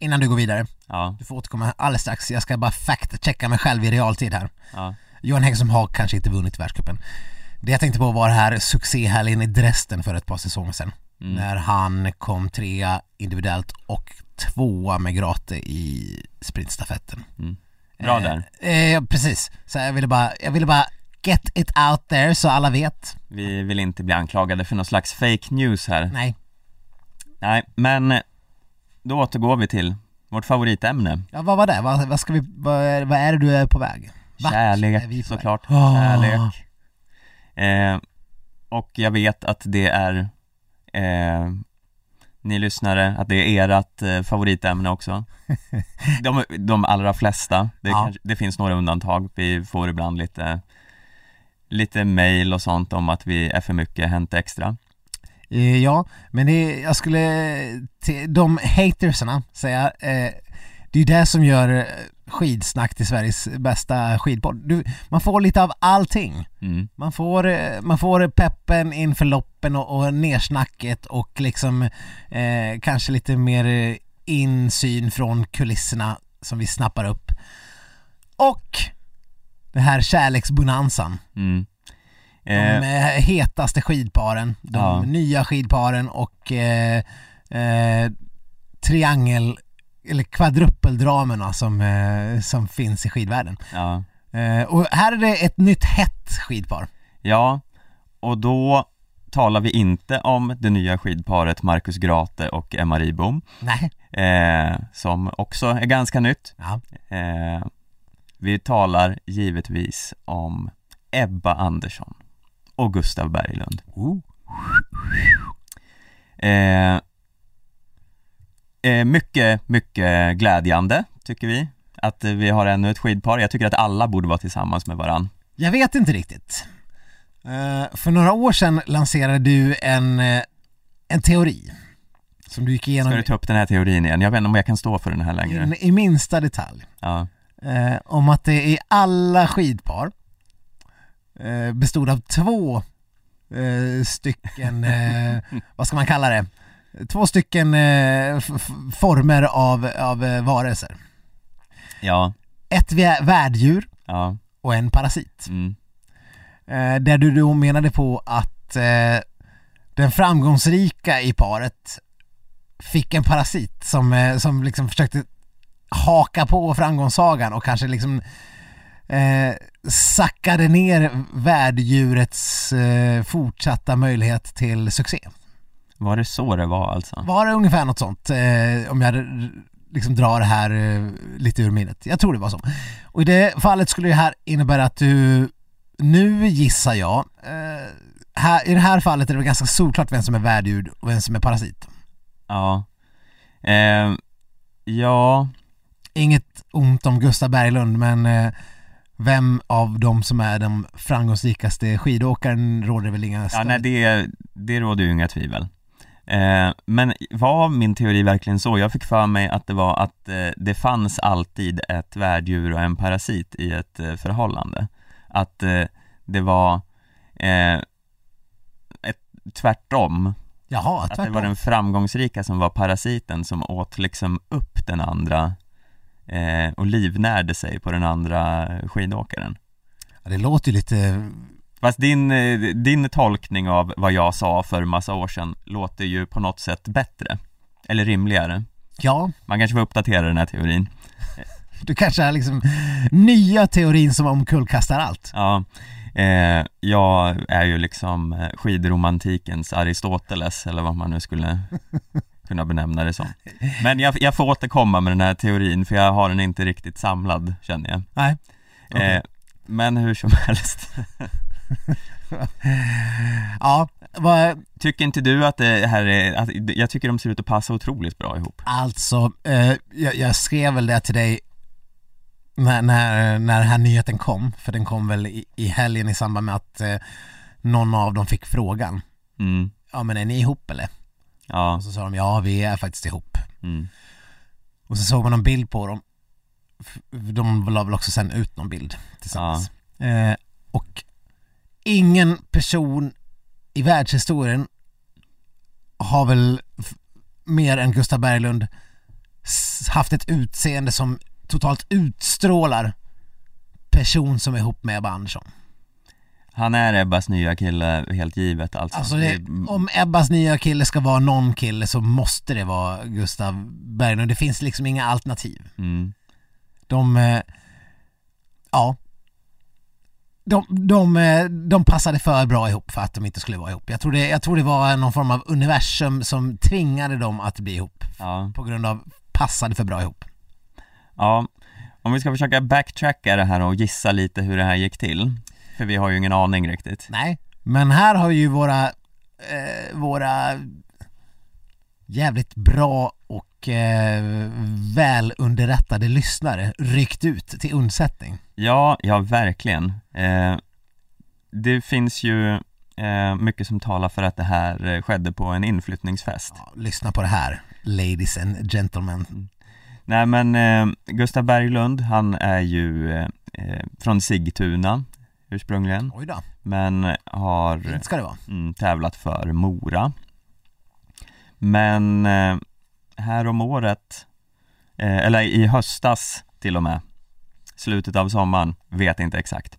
innan du går vidare, ja, du får återkomma alldeles strax. Jag ska bara fact-checka mig själv i realtid här. ja, Johan Häggström har kanske inte vunnit världscupen. Det jag tänkte på var det här succéhelgen i Dresden för ett par säsonger sedan. Mm. När han kom trea individuellt och tvåa med Grate i sprintstafetten. bra Eh, där. Eh, precis, så jag ville, bara, jag ville bara get it out there så alla vet. Vi vill inte bli anklagade för någon slags fake news här. Nej, Nej, men eh, då återgår vi till vårt favoritämne. ja, vad var det? Vad, vad, ska vi, vad, är, vad är det du är på väg? Vart är vi Kärlek på väg? såklart, Ah. kärlek. Eh, och jag vet att det är eh, ni lyssnare, att det är ert eh, favoritämne också. De, de allra flesta, det, Ja. kanske, det finns några undantag, vi får ibland lite lite mail och sånt om att vi är för mycket Hänt Extra. Eh, Ja, men det, jag skulle till de hatersarna säga, eh, det är ju det som gör eh, skidsnack till Sveriges bästa skidpodd. Du, man får lite av allting. Mm. Man får, eh, man får peppen inför loppen och, och nersnacket och liksom eh, kanske lite mer eh, insyn från kulisserna som vi snappar upp. Och det här kärleksbonanzan. Mm. De Eh, hetaste skidparen, de Ja. nya skidparen och eh, eh, triangel eller kvadruppeldramerna som, eh, som finns i skidvärlden. ja. Eh, och här är det ett nytt hett skidpar. ja, och då talar vi inte om det nya skidparet Marcus Grate och Emma Ribom Nej. eh, som också är ganska nytt. Ja. Vi talar givetvis om Ebba Andersson och Gustav Berglund. Oh. Eh, eh, mycket, mycket glädjande tycker vi att vi har ännu ett skidpar. Jag tycker att alla borde vara tillsammans med varann. Jag vet inte riktigt. Eh, för några år sedan lanserade du en, eh, en teori som du gick igenom Ska du ta upp den här teorin igen? Jag vet inte om jag kan stå för den här längre. in, i minsta detalj. Ja, eh, om att det i alla skidpar bestod av två eh, stycken, eh, vad ska man kalla det? Två stycken eh, former av, av eh, varelser. ja, Ett vä- värddjur ja, och en parasit. mm, Eh, där du då menade på att eh, den framgångsrika i paret fick en parasit som, eh, som liksom försökte haka på framgångssagan och kanske liksom eh, sackade ner värddjurets eh, fortsatta möjlighet till succé. var det så det var alltså? Var det ungefär något sånt? Eh, om jag liksom drar det här eh, lite ur minnet. Jag tror det var så. Och i det fallet skulle det här innebära att du nu gissar jag eh, här, i det här fallet är det ganska solklart vem som är värddjur och vem som är parasit. Ja. Eh, ja, Inget ont om Gustav Berglund men eh, vem av dem som är den framgångsrikaste skidåkaren råder väl inga ja större- nej det, det råder ju inga tvivel. Eh, men var min teori verkligen så? Jag fick för mig att det var att eh, det fanns alltid ett värddjur och en parasit i ett eh, förhållande. Att eh, det var eh, ett, tvärtom, Jaha, att det tvärtom. var den framgångsrika som var parasiten som åt liksom upp den andra eh, och livnärde sig på den andra skidåkaren. Ja, det låter ju lite, Fast din, eh, din tolkning av vad jag sa för massa år sedan låter ju på något sätt bättre. Eller rimligare. ja, Man kanske får uppdatera den här teorin. du kanske har liksom nya teorin som omkullkastar allt. Ja, eh, jag är ju liksom eh, skidromantikens Aristoteles eller vad man nu skulle kunna benämna det som. Men jag, jag får återkomma med den här teorin för jag har den inte riktigt samlad känner jag. Nej. Okej. Eh, men hur som helst. Ja, vad, Tycker inte du att det här är, att, jag tycker de ser ut att passa otroligt bra ihop. alltså, eh, jag, jag skrev väl det till dig när, när, när den här nyheten kom, för den kom väl i, i helgen i samband med att eh, någon av dem fick frågan. Mm, Ja men är ni ihop eller? Ja, Och så sa de ja vi är faktiskt ihop. mm, Och så såg man en bild på dem. De la väl också sen ut någon bild tillsammans. Eh, och ingen person i världshistorien har väl mer än Gustav Berglund haft ett utseende som totalt utstrålar person som är ihop med Ebba Andersson. Han är Ebbas nya kille helt givet alltså. Alltså det, om Ebbas nya kille ska vara någon kille så måste det vara Gustav Berglund. Det finns liksom inga alternativ. mm, De, eh, ja. De, de, eh, de passade för bra ihop för att de inte skulle vara ihop. Jag tror, det, jag tror det var någon form av universum som tvingade dem att bli ihop ja, på grund av passade för bra ihop. ja. Om vi ska försöka backtracka det här och gissa lite hur det här gick till. För vi har ju ingen aning riktigt. Nej, men här har ju våra, eh, våra jävligt bra och eh, välunderrättade lyssnare ryckt ut till undsättning. Ja, ja verkligen. Eh, det finns ju eh, mycket som talar för att det här skedde på en inflyttningsfest. Ja, lyssna på det här, ladies and gentlemen. Nej men eh, Gustav Berglund, han är ju eh, eh, från Sigtuna ursprungligen, Oj då, men har fint ska det vara. mm, tävlat för Mora. Men eh, här om året, eh, eller i höstas till och med, slutet av sommaren, vet inte exakt,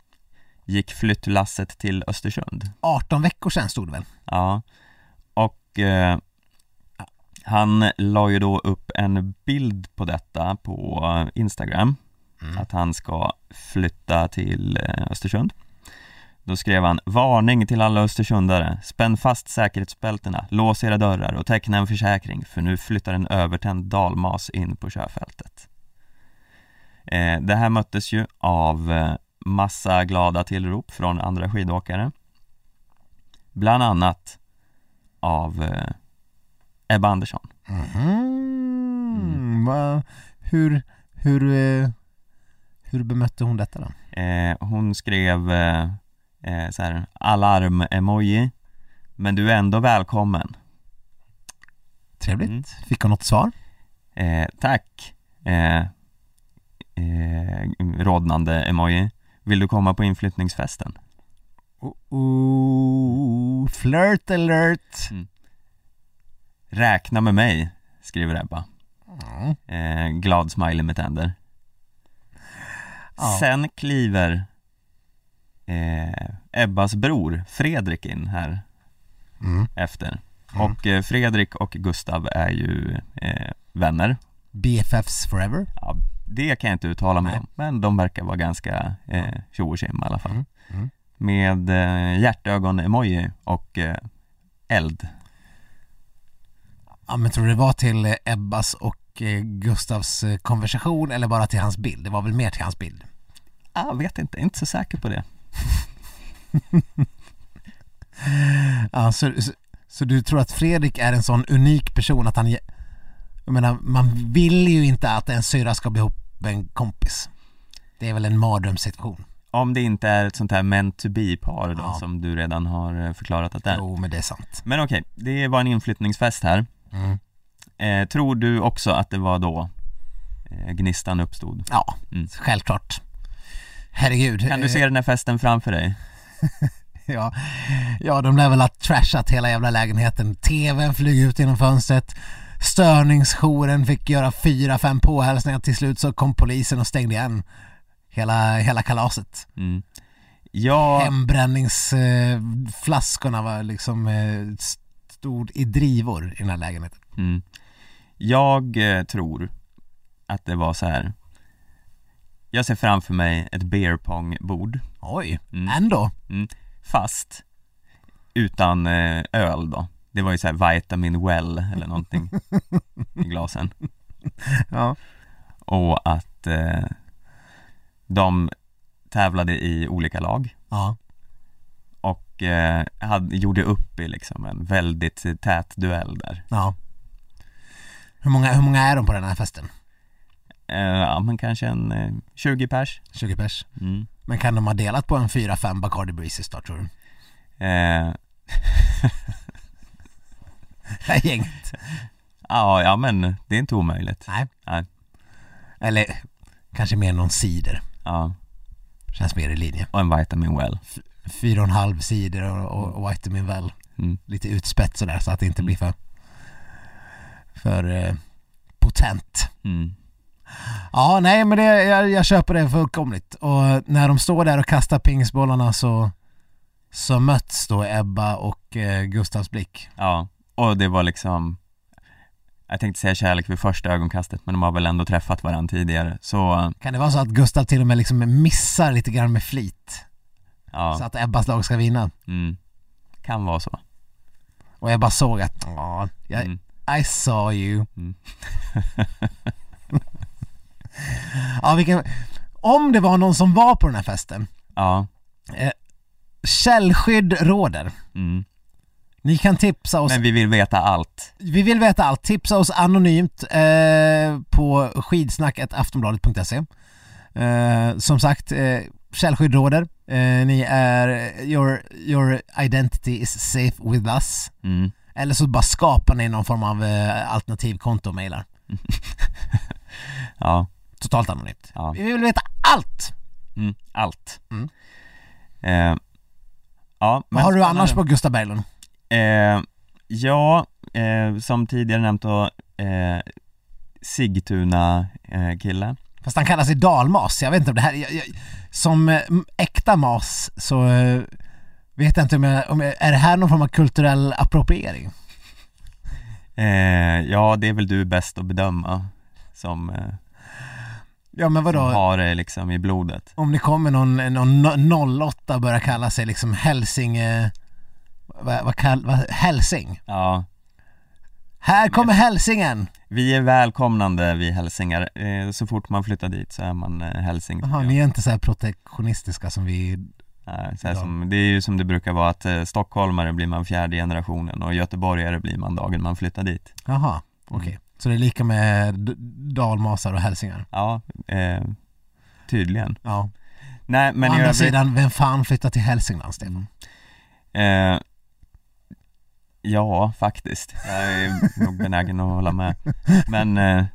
gick flyttlasset till Östersund. 18 veckor sedan stod det väl? Ja, och eh, han la ju då upp en bild på detta på Instagram, Mm. att han ska flytta till eh, Östersund. Då skrev han Varning till alla östersundare, spänn fast säkerhetsbältena, lås era dörrar och teckna en försäkring för nu flyttar en övertänd dalmas in på körfältet. Eh, det här möttes ju av eh, massa glada tillrop från andra skidåkare. Bland annat av eh, Ebba Andersson. Mhm. Mm. Va, hur, hur, eh, hur bemötte hon detta då? Eh, hon skrev eh, eh, så här, alarm-emoji Men du är ändå välkommen Trevligt. Mm. Fick hon något svar? eh, Tack eh, eh, Rodnande emoji Vill du komma på inflyttningsfesten? Oh, oh, flirt alert! Räkna med mig, skriver Ebba Mm. eh, Glad smiley med tänder Ja. Sen kliver eh, Ebbas bror Fredrik in här Mm. efter Mm. Och eh, Fredrik och Gustav är ju eh, vänner BFFs forever? ja, Det kan jag inte uttala mig om Men de verkar vara ganska eh, tjo och i alla fall Mm, mm. Med eh, hjärtögon-emoji och eh, eld Ja men tror du det var till Ebbas och eh, Gustavs eh, konversation eller bara till hans bild? Det var väl mer till hans bild? Jag vet inte, inte så säker på det Ja, så, så, så du tror att Fredrik är en sån unik person att han... Jag menar, man vill ju inte att en syrra ska bli ihop med en kompis. Det är väl en mardrömssituation. Om det inte är ett sånt här meant to be-par då, Ja. som du redan har eh, förklarat att det är. Jo, men det är sant. Men okej, det var en inflyttningsfest här. Mm. Eh, tror du också att det var då eh, gnistan uppstod? Ja, Mm. självklart. Herregud. Kan du Eh, se den här festen framför dig? Ja, ja de lär väl ha trashat hela jävla lägenheten. TVn flyger ut genom fönstret. Störningsjouren fick göra fyra, fem påhälsningar. Till slut så kom polisen och stängde igen hela, hela kalaset. Mm. Ja, Hembränningsflaskorna var liksom eh, stod i drivor i den här lägenheten. mm. Jag eh, tror att det var så här. Jag ser framför mig ett beer pong-bord, Oj, Mm. ändå. fast utan eh, öl då. Det var ju så här vitamin well eller någonting i glasen. Ja. Och att eh, de tävlade i olika lag Ja. och eh, hade, gjorde upp i liksom en väldigt tät duell där. ja. Hur många, hur många är de på den här festen? Eh, ja men kanske en eh, 20 pers. 20 pers. Mm. Men kan de ha delat på en 4-5 Bacardi Breezes då tror du? Eh, Det här gänget. ja, ja men det är inte omöjligt. Nej. Nej. Eller kanske mer någon cider. Ja, Känns mer i linje. och en vitamin well. Fyra och en halv cider och, och, och vitamin väl. Mm. Lite utspätt sådär så att det inte blir för för eh, potent. Mm. Ja, nej men det, jag, jag köper det fullkomligt. Och när de står där och kastar pingisbollarna så så möts då Ebba och eh, Gustavs blick. Ja, och det var liksom Jag tänkte säga kärlek vid första ögonkastet men de har väl ändå träffat varandra tidigare så Kan det vara så att Gustav till och med liksom missar lite grann med flit? ja, Så att Ebbas lag ska vinna? mm. Kan vara så Och Ebba såg att, ja, jag, mm. I saw you. Mm. ja, vilken, om det var någon som var på den här festen, Ja, källskydd råder. mm. Ni kan tipsa oss, men vi vill veta allt vi vill veta allt, tipsa oss anonymt eh, på skidsnacketaftonbladet.se eh, Som sagt, eh, källskydd råder. Eh, ni är, your, your identity is safe with us. mm. Eller så bara skapar ni någon form av eh, alternativkonto och mejlar. Ja, Totalt anonymt. ja, Vi vill veta allt! mm. allt Mm. eh, Ja, Vad har du annars på Gustav Berglund? Eh, ja, eh, som tidigare nämnt då, eh, Sigtuna eh. Fast han kallar sig dalmas, jag vet inte om det här, jag, jag, som eh, äkta mas så vet inte om jag, om jag, är det här någon form av kulturell appropriering? Eh, ja, det är väl du bäst att bedöma som, eh, Ja men som vadå, har det liksom i blodet. om det kommer någon, någon no- 08 och börjar kalla sig liksom Hälsing, eh, vad, vad kall, vad, Hälsing? Ja, Här kommer hälsingen! vi är välkomnande vi hälsingar. Eh, så fort man flyttar dit så är man eh, hälsing. Jaha, ni är inte så här protektionistiska som vi, så här Ja. som, det är ju som det brukar vara att eh, stockholmare blir man fjärde generationen och göteborgare blir man dagen man flyttar dit. jaha, okej. Så det är lika med dalmasar och hälsingar? Ja, eh, tydligen. Ja. Nej men Å andra övrigt- sidan, vem fan flyttar till Hälsingland, Stefan? Eh, ja, faktiskt. Jag är nog benägen att hålla med. Men, eh,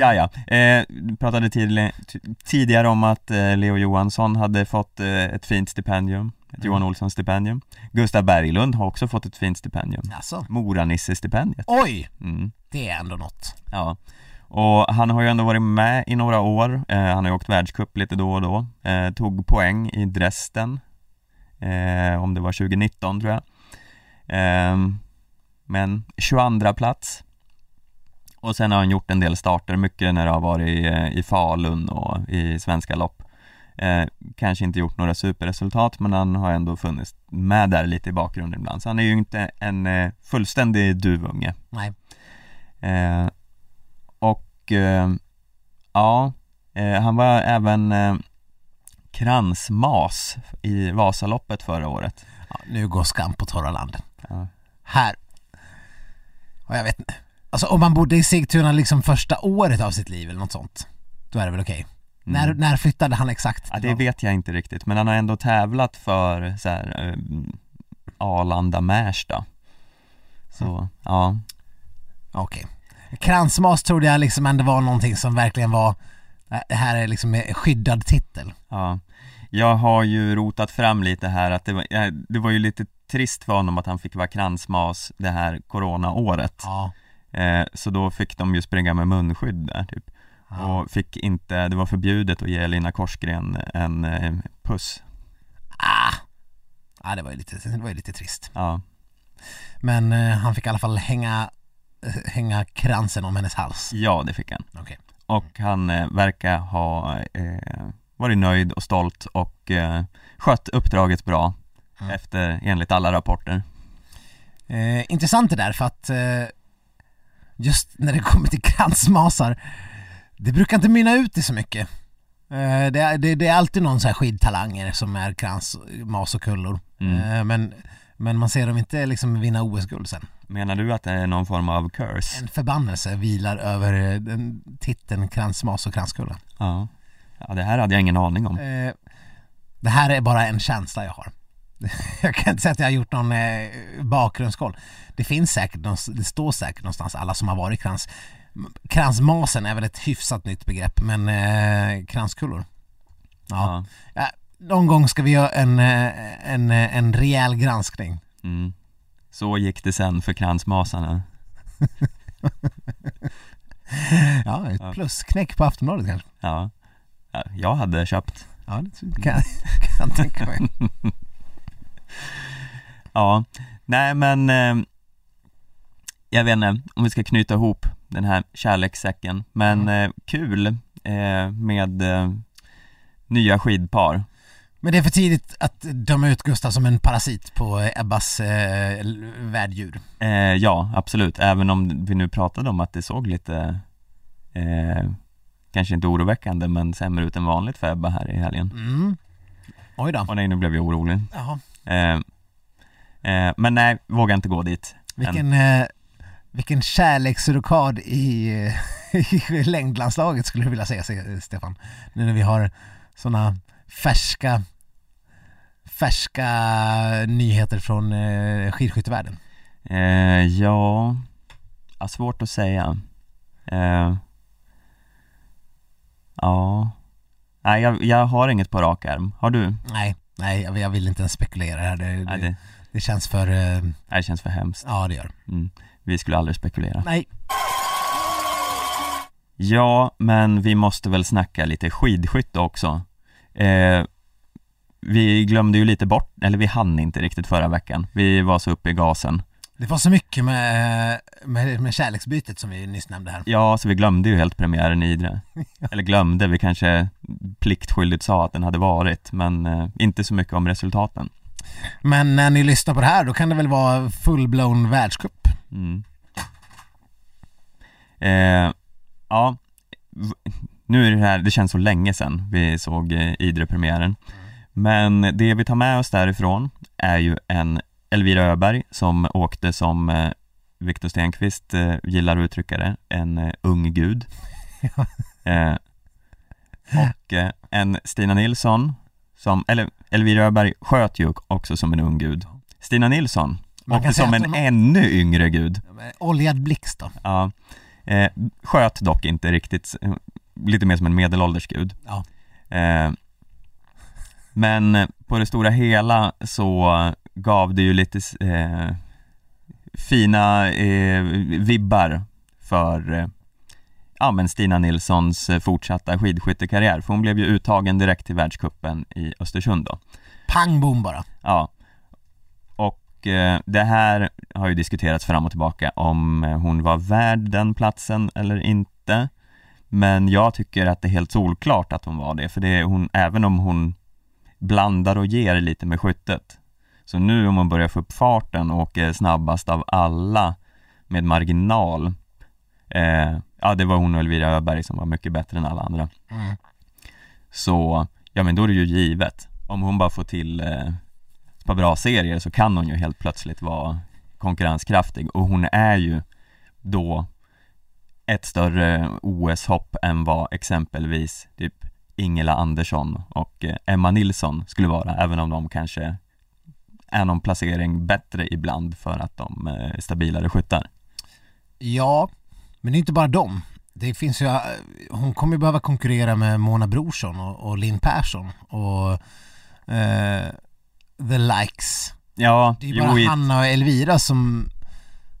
Ja. ja. Eh, du pratade tidli- t- tidigare om att eh, Leo Johansson hade fått eh, ett fint stipendium, ett Johan Olsson stipendium. Gustav Berglund har också fått ett fint stipendium. Alltså. Mora-Nisse-stipendiet. Oj! Mm, Det är ändå något. ja. Och han har ju ändå varit med i några år, eh, han har ju åkt världscup lite då och då, eh, tog poäng i Dresden, eh, om det var 2019 tror jag. Ehm, men 22 plats. Och sen har han gjort en del starter, mycket när det har varit i, i Falun och i svenska lopp. Eh, kanske inte gjort några superresultat men han har ändå funnits med där lite i bakgrunden ibland. Så han är ju inte en eh, fullständig duvunge. Nej. Eh, och eh, ja, eh, han var även eh, kransmas i Vasaloppet förra året. Ja, nu går skam på torra land. Ja. Här. Och jag vet inte. Alltså om man bodde i Sigtuna liksom första året av sitt liv eller något sånt. Då är det väl okej. När, när flyttade han exakt? Ja, det vet jag inte riktigt, men han har ändå tävlat för så här, eh, Arlanda Märsta. Så, ja. Okej. Kransmas trodde jag liksom ändå var någonting som verkligen var det här är liksom en skyddad titel. Ja, jag har ju rotat fram lite här att det var, eh, det var ju lite trist för honom att han fick vara kransmas det här coronaåret. Ja. Eh, så då fick de ju springa med munskydd där typ. Och fick inte, det var förbjudet att ge Lina Korsgren en eh, puss. Ah. Ja, det var ju lite, det var ju lite trist. Ja, Men eh, han fick i alla fall hänga, eh, hänga kransen om hennes hals. ja det fick han. Okej. Och han eh, verkar ha eh, varit nöjd och stolt och eh, skött uppdraget bra Mm. efter, enligt alla rapporter. Intressant det där för att just när det kommer till kransmasar det brukar inte mynna ut i så mycket. Eh, det, är- det, det är alltid någon så här skidtalanger som är kransmas och kullor. Mm. Eh, men, men man ser dem inte liksom vinna OS-guld sen. Menar du att det är någon form av curse? En förbannelse vilar över eh, den titeln kransmas och kranskulla. Ja. ja, det här hade jag ingen aning om. Det här är bara en känsla jag har. Jag kan inte säga att jag har gjort någon eh, bakgrundskoll. Det finns säkert, det står säkert någonstans alla som har varit krans. Kransmasen är väl ett hyfsat nytt begrepp, men eh, kranskullor. Ja. Ja. Någon gång ska vi göra en, eh, en, eh, en rejäl granskning. Mm. Så gick det sen för kransmasarna. Ja, ett plusknäck på Aftonbladet kanske. Ja. ja, jag hade köpt. Ja, det kan jag kan tänka mig. Ja, nej men eh, jag vet inte om vi ska knyta ihop den här kärlekssäcken, men eh, kul eh, med eh, nya skidpar. Men det är för tidigt att döma ut Gustav som en parasit på Ebbas eh, värddjur. Eh, ja, absolut, även om vi nu pratade om att det såg lite, eh, kanske inte oroväckande, men sämre ut än vanligt för Ebba här i helgen. Mm. Oj då. Och nej, nu blev jag orolig. Jaha. Eh, eh, men nej, vågar inte gå dit. än. Vilken, eh, vilken kärleksrokad i, i längdlandslaget skulle du vilja säga Stefan? Nu när vi har sådana färska färska nyheter från skidskyttevärlden. Ja, ja, svårt att säga. Ja, nej jag, jag har inget på rak arm. Har du? Nej, nej jag, jag vill inte ens spekulera här. Det, Nej, det, det, känns för, eh, nej, det känns för hemskt. ja det gör Mm. Vi skulle aldrig spekulera. Nej. Ja, men vi måste väl snacka lite skidskytte också. Eh, vi glömde ju lite bort, eller vi hann inte riktigt förra veckan. Vi var så uppe i gasen. Det var så mycket med, med, med kärleksbytet som vi nyss nämnde här. Ja, så vi glömde ju helt premiären i Idre. Eller glömde, vi kanske pliktskyldigt sa att den hade varit, men eh, inte så mycket om resultaten. Men när ni lyssnar på det här då kan det väl vara full-blown världscup? Mm. Eh, ja, nu är det här, det känns så länge sedan vi såg eh, Idre-premiären. Men det vi tar med oss därifrån är ju en Elvira Öberg som åkte som eh, Viktor Stenqvist eh, gillar att uttrycka det, en eh, ung gud. eh, och eh, en Stina Nilsson som, eller Elvira Öberg sköt ju också som en ung gud. Stina Nilsson Man åkte som en hon- ännu yngre gud. Oljad blixt då? Ja, eh, sköt dock inte riktigt, eh, lite mer som en medelålders gud. Ja. Men på det stora hela så gav det ju lite eh, fina eh, vibbar för eh, ja, men Stina Nilssons eh, fortsatta skidskyttekarriär, för hon blev ju uttagen direkt till världscupen i Östersund då. Pang bom bara. Ja. Och eh, det här har ju diskuterats fram och tillbaka om eh, hon var värd den platsen eller inte. Men jag tycker att det är helt solklart att hon var det, för det är hon, även om hon blandar och ger lite med skyttet. Så nu om hon börjar få upp farten och åker snabbast av alla med marginal, eh, ja det var hon och Elvira Öberg som var mycket bättre än alla andra. Mm. Så ja men då är det ju givet. Om hon bara får till eh, ett par bra serier så kan hon ju helt plötsligt vara konkurrenskraftig och hon är ju då ett större OS-hopp än vad exempelvis typ Ingela Andersson och eh, Emma Nilsson skulle vara, även om de kanske är någon placering bättre ibland för att de är stabilare skyttar. Ja, men det är inte bara dem. Det finns ju, hon kommer ju behöva konkurrera med Mona Brorsson och, och Linn Persson och eh, the likes. Ja, Det är ju bara Hanna och Elvira som,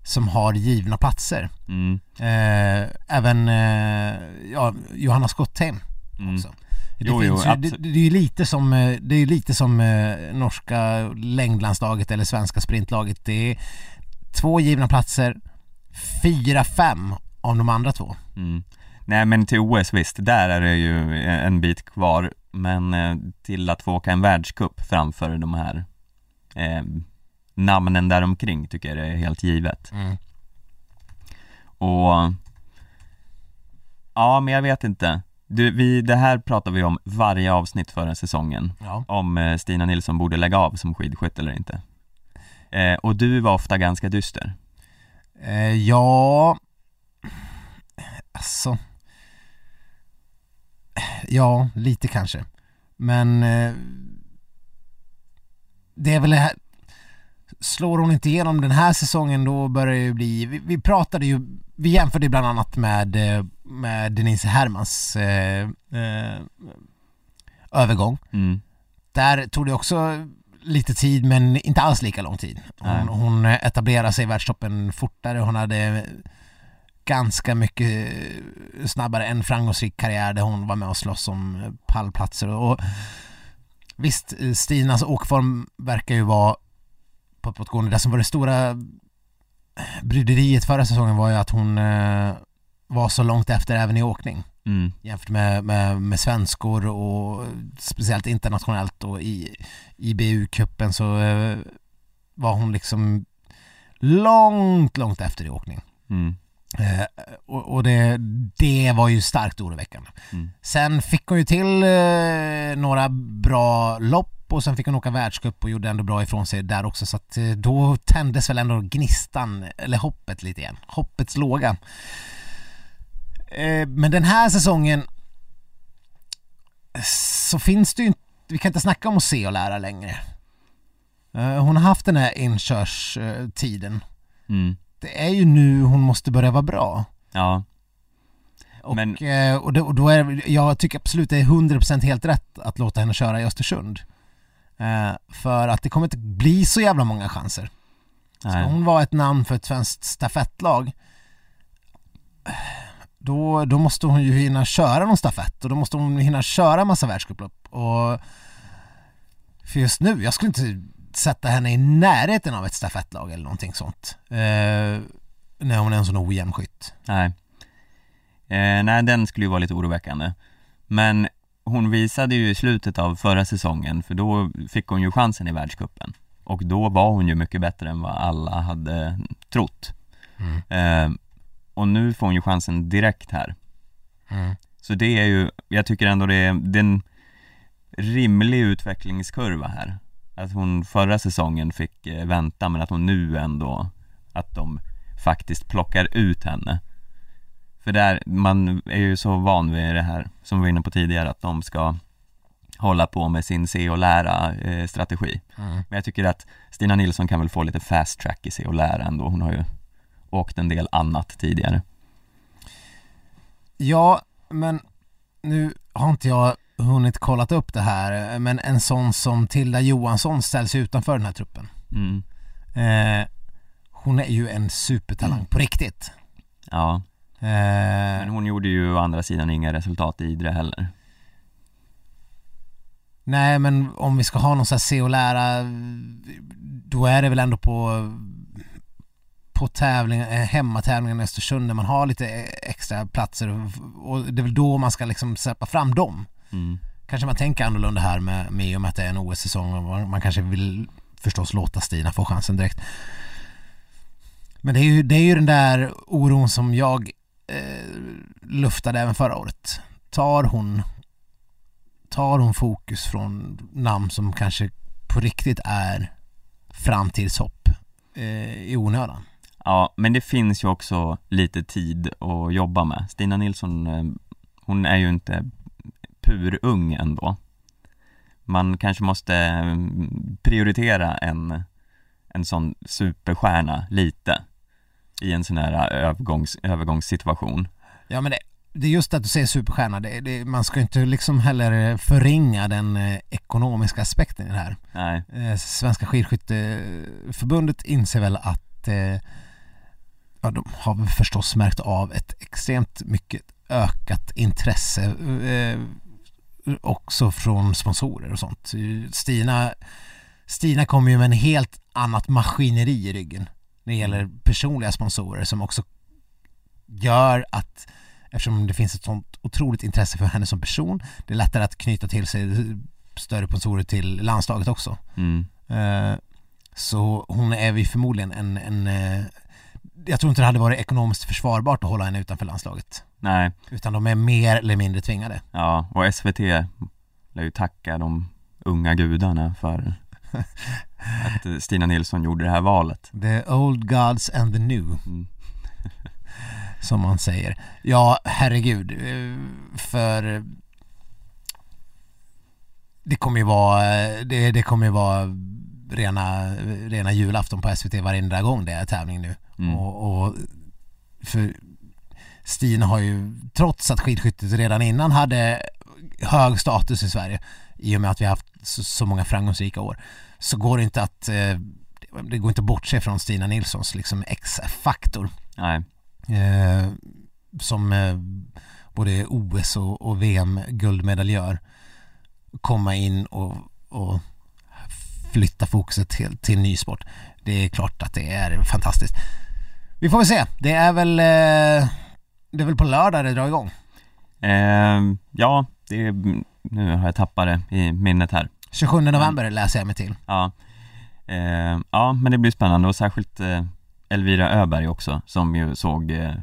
som har givna platser. mm, Eh, även eh, ja, Johanna Skottheim mm. också. Det, Jo, jo, finns ju, det, det är ju lite som, eh, det är lite som eh, norska längdlandslaget eller svenska sprintlaget. Det är två givna platser, fyra, fem av de andra två. Mm. Nej men till OS visst, där är det ju en bit kvar Men eh, till att få åka en världscup framför de här eh, namnen där omkring tycker jag det är helt givet Och Ja men jag vet inte du, vi, Det här pratar vi om varje avsnitt förra säsongen Ja. Om eh, Stina Nilsson borde lägga av som skidskytt eller inte eh, Och du var ofta ganska dyster Eh, ja, alltså. Ja, lite kanske. Men eh, det är väl det här. Slår hon inte igenom den här säsongen då börjar det ju bli, vi, vi pratade ju, vi jämförde bland annat med, eh, med Denise Hermans eh, eh, övergång. mm. Där tog det också lite tid men inte alls lika lång tid. Hon, hon etablerade sig i världstoppen fortare, hon hade ganska mycket snabbare en framgångsrik karriär där hon var med och slåss om pallplatser och visst, Stinas åkform verkar ju vara på uppåtgående. Det som var det stora bryderiet förra säsongen var ju att hon eh, var så långt efter även i åkning Mm. jämfört med, med, med svenskor och speciellt internationellt och i IBU-cupen så eh, var hon liksom långt, långt efter i åkning. Mm. Eh, och och det, det var ju starkt oroväckande. Mm. Sen fick hon ju till eh, några bra lopp och sen fick hon åka världscup och gjorde ändå bra ifrån sig där också så att eh, då tändes väl ändå gnistan, eller hoppet lite igen. Hoppets låga. Eh, men den här säsongen så finns det ju inte, vi kan inte snacka om att se och lära längre. Eh, hon har haft den här inkörstiden. Mm. Det är ju nu hon måste börja vara bra. Ja, Och, Men- och, då, och då är jag tycker absolut det är 100% helt rätt att låta henne köra i Östersund. Eh, för att det kommer inte bli så jävla många chanser. Ska nej. hon vara ett namn för ett svenskt stafettlag då, då måste hon ju hinna köra någon stafett och då måste hon hinna köra massa världscuplopp och för just nu, jag skulle inte sätta henne i närheten av ett stafettlag eller någonting sånt. Eh, när hon är en sån ojämn skytt. Nej. Eh, nej, den skulle ju vara lite oroväckande. Men hon visade ju i slutet av förra säsongen, för då fick hon ju chansen i världscupen. Och då var hon ju mycket bättre än vad alla hade trott. Eh, och nu får hon ju chansen direkt här. Mm. Så det är ju, jag tycker ändå det är, det är en rimlig utvecklingskurva här. Att hon förra säsongen fick eh, vänta men att hon nu ändå, att de faktiskt plockar ut henne. För där, man är ju så van vid det här som vi var inne på tidigare att de ska hålla på med sin se och lära eh, strategi. Mm. Men jag tycker att Stina Nilsson kan väl få lite fast track i se och lära ändå. Hon har ju åkt en del annat tidigare. Ja, men nu har inte jag hunnit kollat upp det här, men en sån som Tilda Johansson ställs utanför den här truppen. Mm. Eh, hon är ju en supertalang på riktigt. Ja, men hon gjorde ju å andra sidan inga resultat i Idre heller. Nej, men om vi ska ha någon sån här se och lära, då är det väl ändå på på tävling, eh, hemmatävlingen i Östersund när man har lite extra platser och- det är väl då man ska liksom släppa fram dem. Mm. Kanske man tänker annorlunda här med, med i och med att det är en OS-säsong och man, man kanske vill förstås låta Stina få chansen direkt. Men det är ju, det är ju den där oron som jag eh, luftade även förra året. Tar hon tar hon fokus från namn som kanske på riktigt är framtidshopp eh, i onödan. Ja, men det finns ju också lite tid att jobba med. Stina Nilsson, eh, hon är ju inte purung ändå. Man kanske måste mm, prioritera en, en sån superstjärna lite i en sån här övergångs, övergångssituation. Ja men det, det är just att du säger superstjärna, det, det, man ska inte liksom heller förringa den eh, ekonomiska aspekten i det här. Nej, Eh, Svenska skidskytteförbundet inser väl att eh, ja, de har förstås märkt av ett extremt mycket ökat intresse eh, också från sponsorer och sånt. Stina, Stina kommer ju med en helt annat maskineri i ryggen när det gäller personliga sponsorer som också gör att eftersom det finns ett sånt otroligt intresse för henne som person det är lättare att knyta till sig större sponsorer till landslaget också. mm. Eh, Så hon är vi förmodligen en, en eh, jag tror inte det hade varit ekonomiskt försvarbart att hålla henne utanför landslaget. nej, Utan de är mer eller mindre tvingade. ja, och SVT lär ju tacka de unga gudarna för att eh, Stina Nilsson gjorde det här valet. The old gods and the new, Mm. som man säger. Ja, herregud. eh, För det kommer ju vara, det, det kommer ju vara rena, rena julafton på SVT varenda gång det är tävling nu. Mm. Och, och för Stina har ju, trots att skidskyttet redan innan hade hög status i Sverige i och med att vi har haft så, så många framgångsrika år så går det inte att eh, det går inte att bortse från Stina Nilssons liksom X-faktor Nej, eh, som eh, både OS och, och VM-guldmedaljör komma in och, och flytta fokuset till, till ny sport. Det är klart att det är fantastiskt. Vi får väl se. Det är väl, eh, det är väl på lördag det drar igång. eh, ja, det nu har jag tappat det i minnet här. 27 november läser jag mig till. Ja, eh, ja men det blir spännande och särskilt eh, Elvira Öberg också som ju såg eh,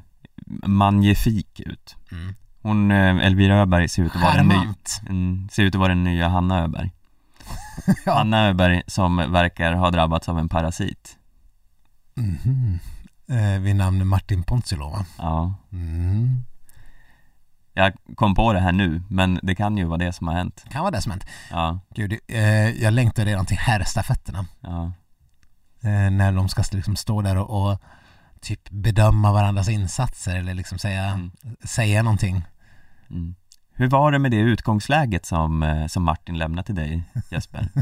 magnifik ut. Mm. Hon, eh, Elvira Öberg ser ut att vara den, ny, Charmant. mm, ser ut att vara den nya Hanna Öberg. Ja. Hanna Öberg som verkar ha drabbats av en parasit. Mhm. Eh, vid namn Martin Pontsilova. Ja, Mm. Jag kom på det här nu, men det kan ju vara det som har hänt. Kan vara det som hänt. Ja, Gud, eh, jag längtar redan till herrstafetterna. ja, eh, när de ska liksom stå där och, och typ bedöma varandras insatser eller liksom säga, Mm. säga någonting. mm. Hur var det med det utgångsläget som, eh, som Martin lämnade till dig, Jesper?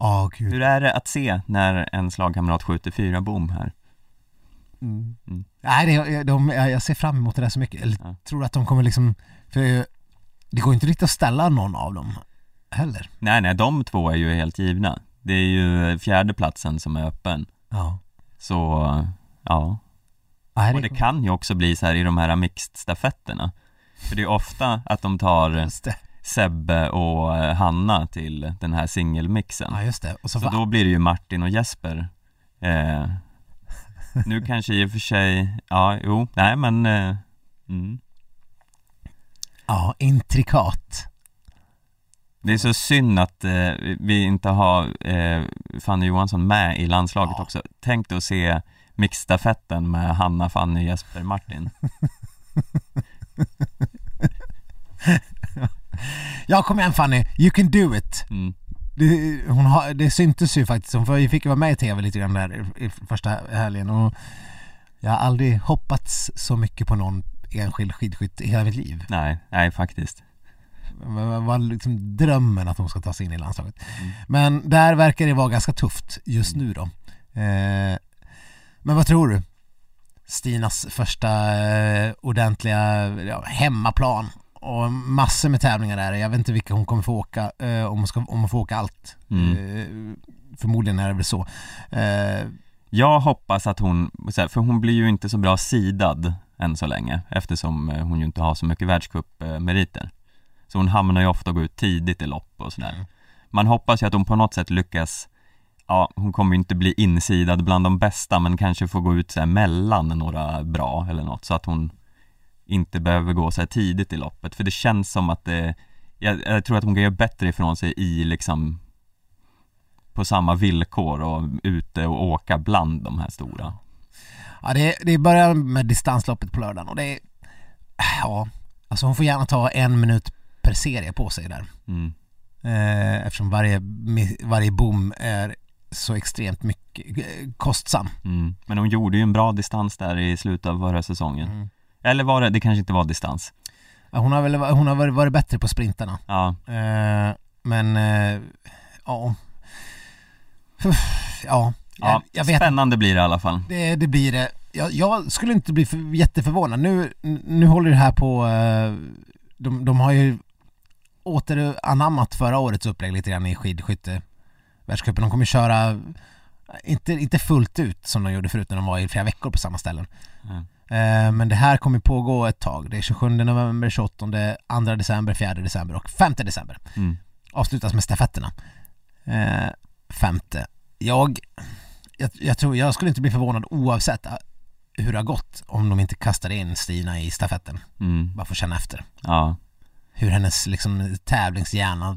Ja, gud. Hur är det att se när en slagkamrat skjuter fyra bom här? Mm. Nej, det, de, jag ser fram emot det där så mycket. Eller Ja. tror att de kommer liksom, för det går inte riktigt att ställa någon av dem heller. Nej, nej, de två är ju helt givna. Det är ju fjärde platsen som är öppen. Ja. Så, ja. Nej, Och det kan ju också bli så här i de här mixed-stafetterna. För det är ofta att de tar. Sebbe och eh, Hanna till den här singelmixen. Ja, just det. Och så, Så då blir det ju Martin och Jesper. Eh, nu kanske i och för sig, ja, jo, nej men, eh, mm. Ja, intrikat. Det är så synd att eh, vi inte har eh, Fanny Johansson med i landslaget Ja. också. Tänk dig att se mixstafetten med Hanna, Fanny, Jesper, Martin. Ja, kom igen Fanny. You can do it. Mm. Det, hon har, det syntes ju faktiskt, hon får- fick ju vara med i tv lite grann där i, första helgen och jag har aldrig hoppats så mycket på någon enskild skidskytt i hela mitt liv. Nej, nej faktiskt. Det var- var liksom drömmen att hon ska ta sig in i landslaget. Mm. Men där verkar det vara ganska tufft just nu då. Eh, men vad tror du? Stinas första eh, ordentliga ja, hemmaplan och massor med tävlingar där. Jag vet inte vilka hon kommer få åka, eh, om, hon ska, om hon får åka allt. Mm. Eh, förmodligen är det väl så. Eh, Jag hoppas att hon, för hon blir ju inte så bra sidad än så länge eftersom eh, hon ju inte har så mycket världscupmeriter. Så hon hamnar ju ofta och går ut tidigt i lopp och sådär. Mm. Man hoppas ju att hon på något sätt lyckas Ja, hon kommer ju inte bli insidad bland de bästa men kanske får gå ut så här mellan några bra eller något så att hon inte behöver gå så här tidigt i loppet för det känns som att det jag, jag tror att hon kan göra bättre ifrån sig i liksom på samma villkor och ute och åka bland de här stora. Ja, det, det börjar med distansloppet på lördagen och det är, ja, alltså hon får gärna ta en minut per serie på sig där. Mm. Eh, eftersom varje, varje bom är så extremt mycket eh, kostsam. Mm. Men hon gjorde ju en bra distans där i slutet av förra säsongen. Mm. Eller var det, det kanske inte var distans. Hon har väl hon har varit, varit bättre på sprintarna. Ja, Eh, men, eh, ja. Ja, ja jag, jag vet spännande blir det i alla fall. Det, det blir det. Jag, jag skulle inte bli för, jätteförvånad. Nu, nu håller det här på, eh, de, de har ju återanammat förra årets upplägg lite grann i skidskytte världscupen. De kommer köra, inte, inte fullt ut som de gjorde förut när de var i flera veckor på samma ställen. Mm. Eh, Men det här kommer pågå ett tag. Det är 27 november, 28, 2 december, 4 december och 5 december. Mm. Avslutas med stafetterna. Eh, femte. Jag, jag, jag tror, jag skulle inte bli förvånad oavsett eh, hur det har gått om de inte kastar in Stina i stafetten. Mm. Bara för att känna efter. Ja, Hur hennes liksom, tävlingshjärna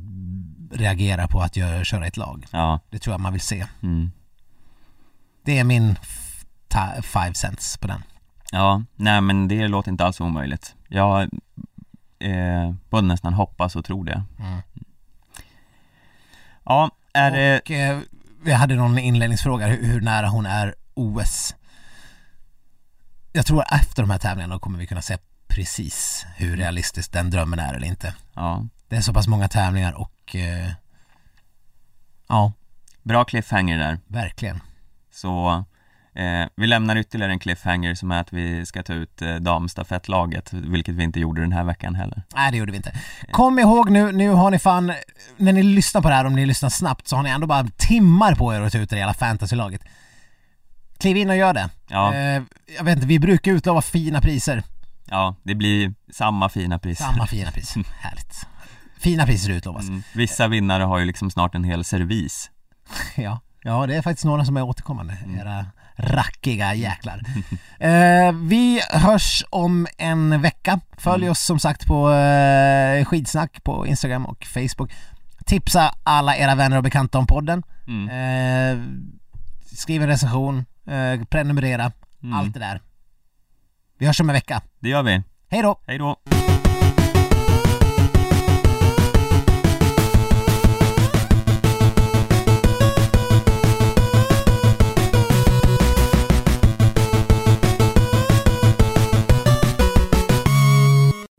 reagerar på att göra, köra ett lag. ja, Det tror jag man vill se. mm. Det är min five cents på den. Ja, nej men det låter inte alls omöjligt. Jag eh, både nästan hoppas och tror det. Mm. Ja, är det, Och eh, vi hade någon inledningsfråga hur, hur nära hon är OS. Jag tror efter de här tävlingarna kommer vi kunna se precis hur realistisk den drömmen är eller inte. ja, Det är så pass många tävlingar och eh, ja, bra cliffhanger där. verkligen. Så eh, vi lämnar ytterligare en cliffhanger som är att vi ska ta ut eh, damstafettlaget, vilket vi inte gjorde den här veckan heller. Nej det gjorde vi inte. Kom ihåg nu, nu har ni fan, när ni lyssnar på det här, om ni lyssnar snabbt så har ni ändå bara timmar på er att ta ut det hela fantasylaget. Kliv in och gör det. Ja. Eh, jag vet inte, vi brukar utlova fina priser. Ja, det blir samma fina priser. Samma fina priser. Härligt. Fina priser utlovas. Mm. Vissa vinnare har ju liksom snart en hel servis. Ja. ja, det är faktiskt några som är återkommande. Era rackiga jäklar. eh, vi hörs om en vecka. Följ oss som sagt på eh, Skidsnack på Instagram och Facebook. Tipsa alla era vänner och bekanta om podden. Mm. Eh, skriv en recension, eh, prenumerera, Mm. allt det där. Vi hörs om en vecka. Det gör vi. Hej då! Hej då!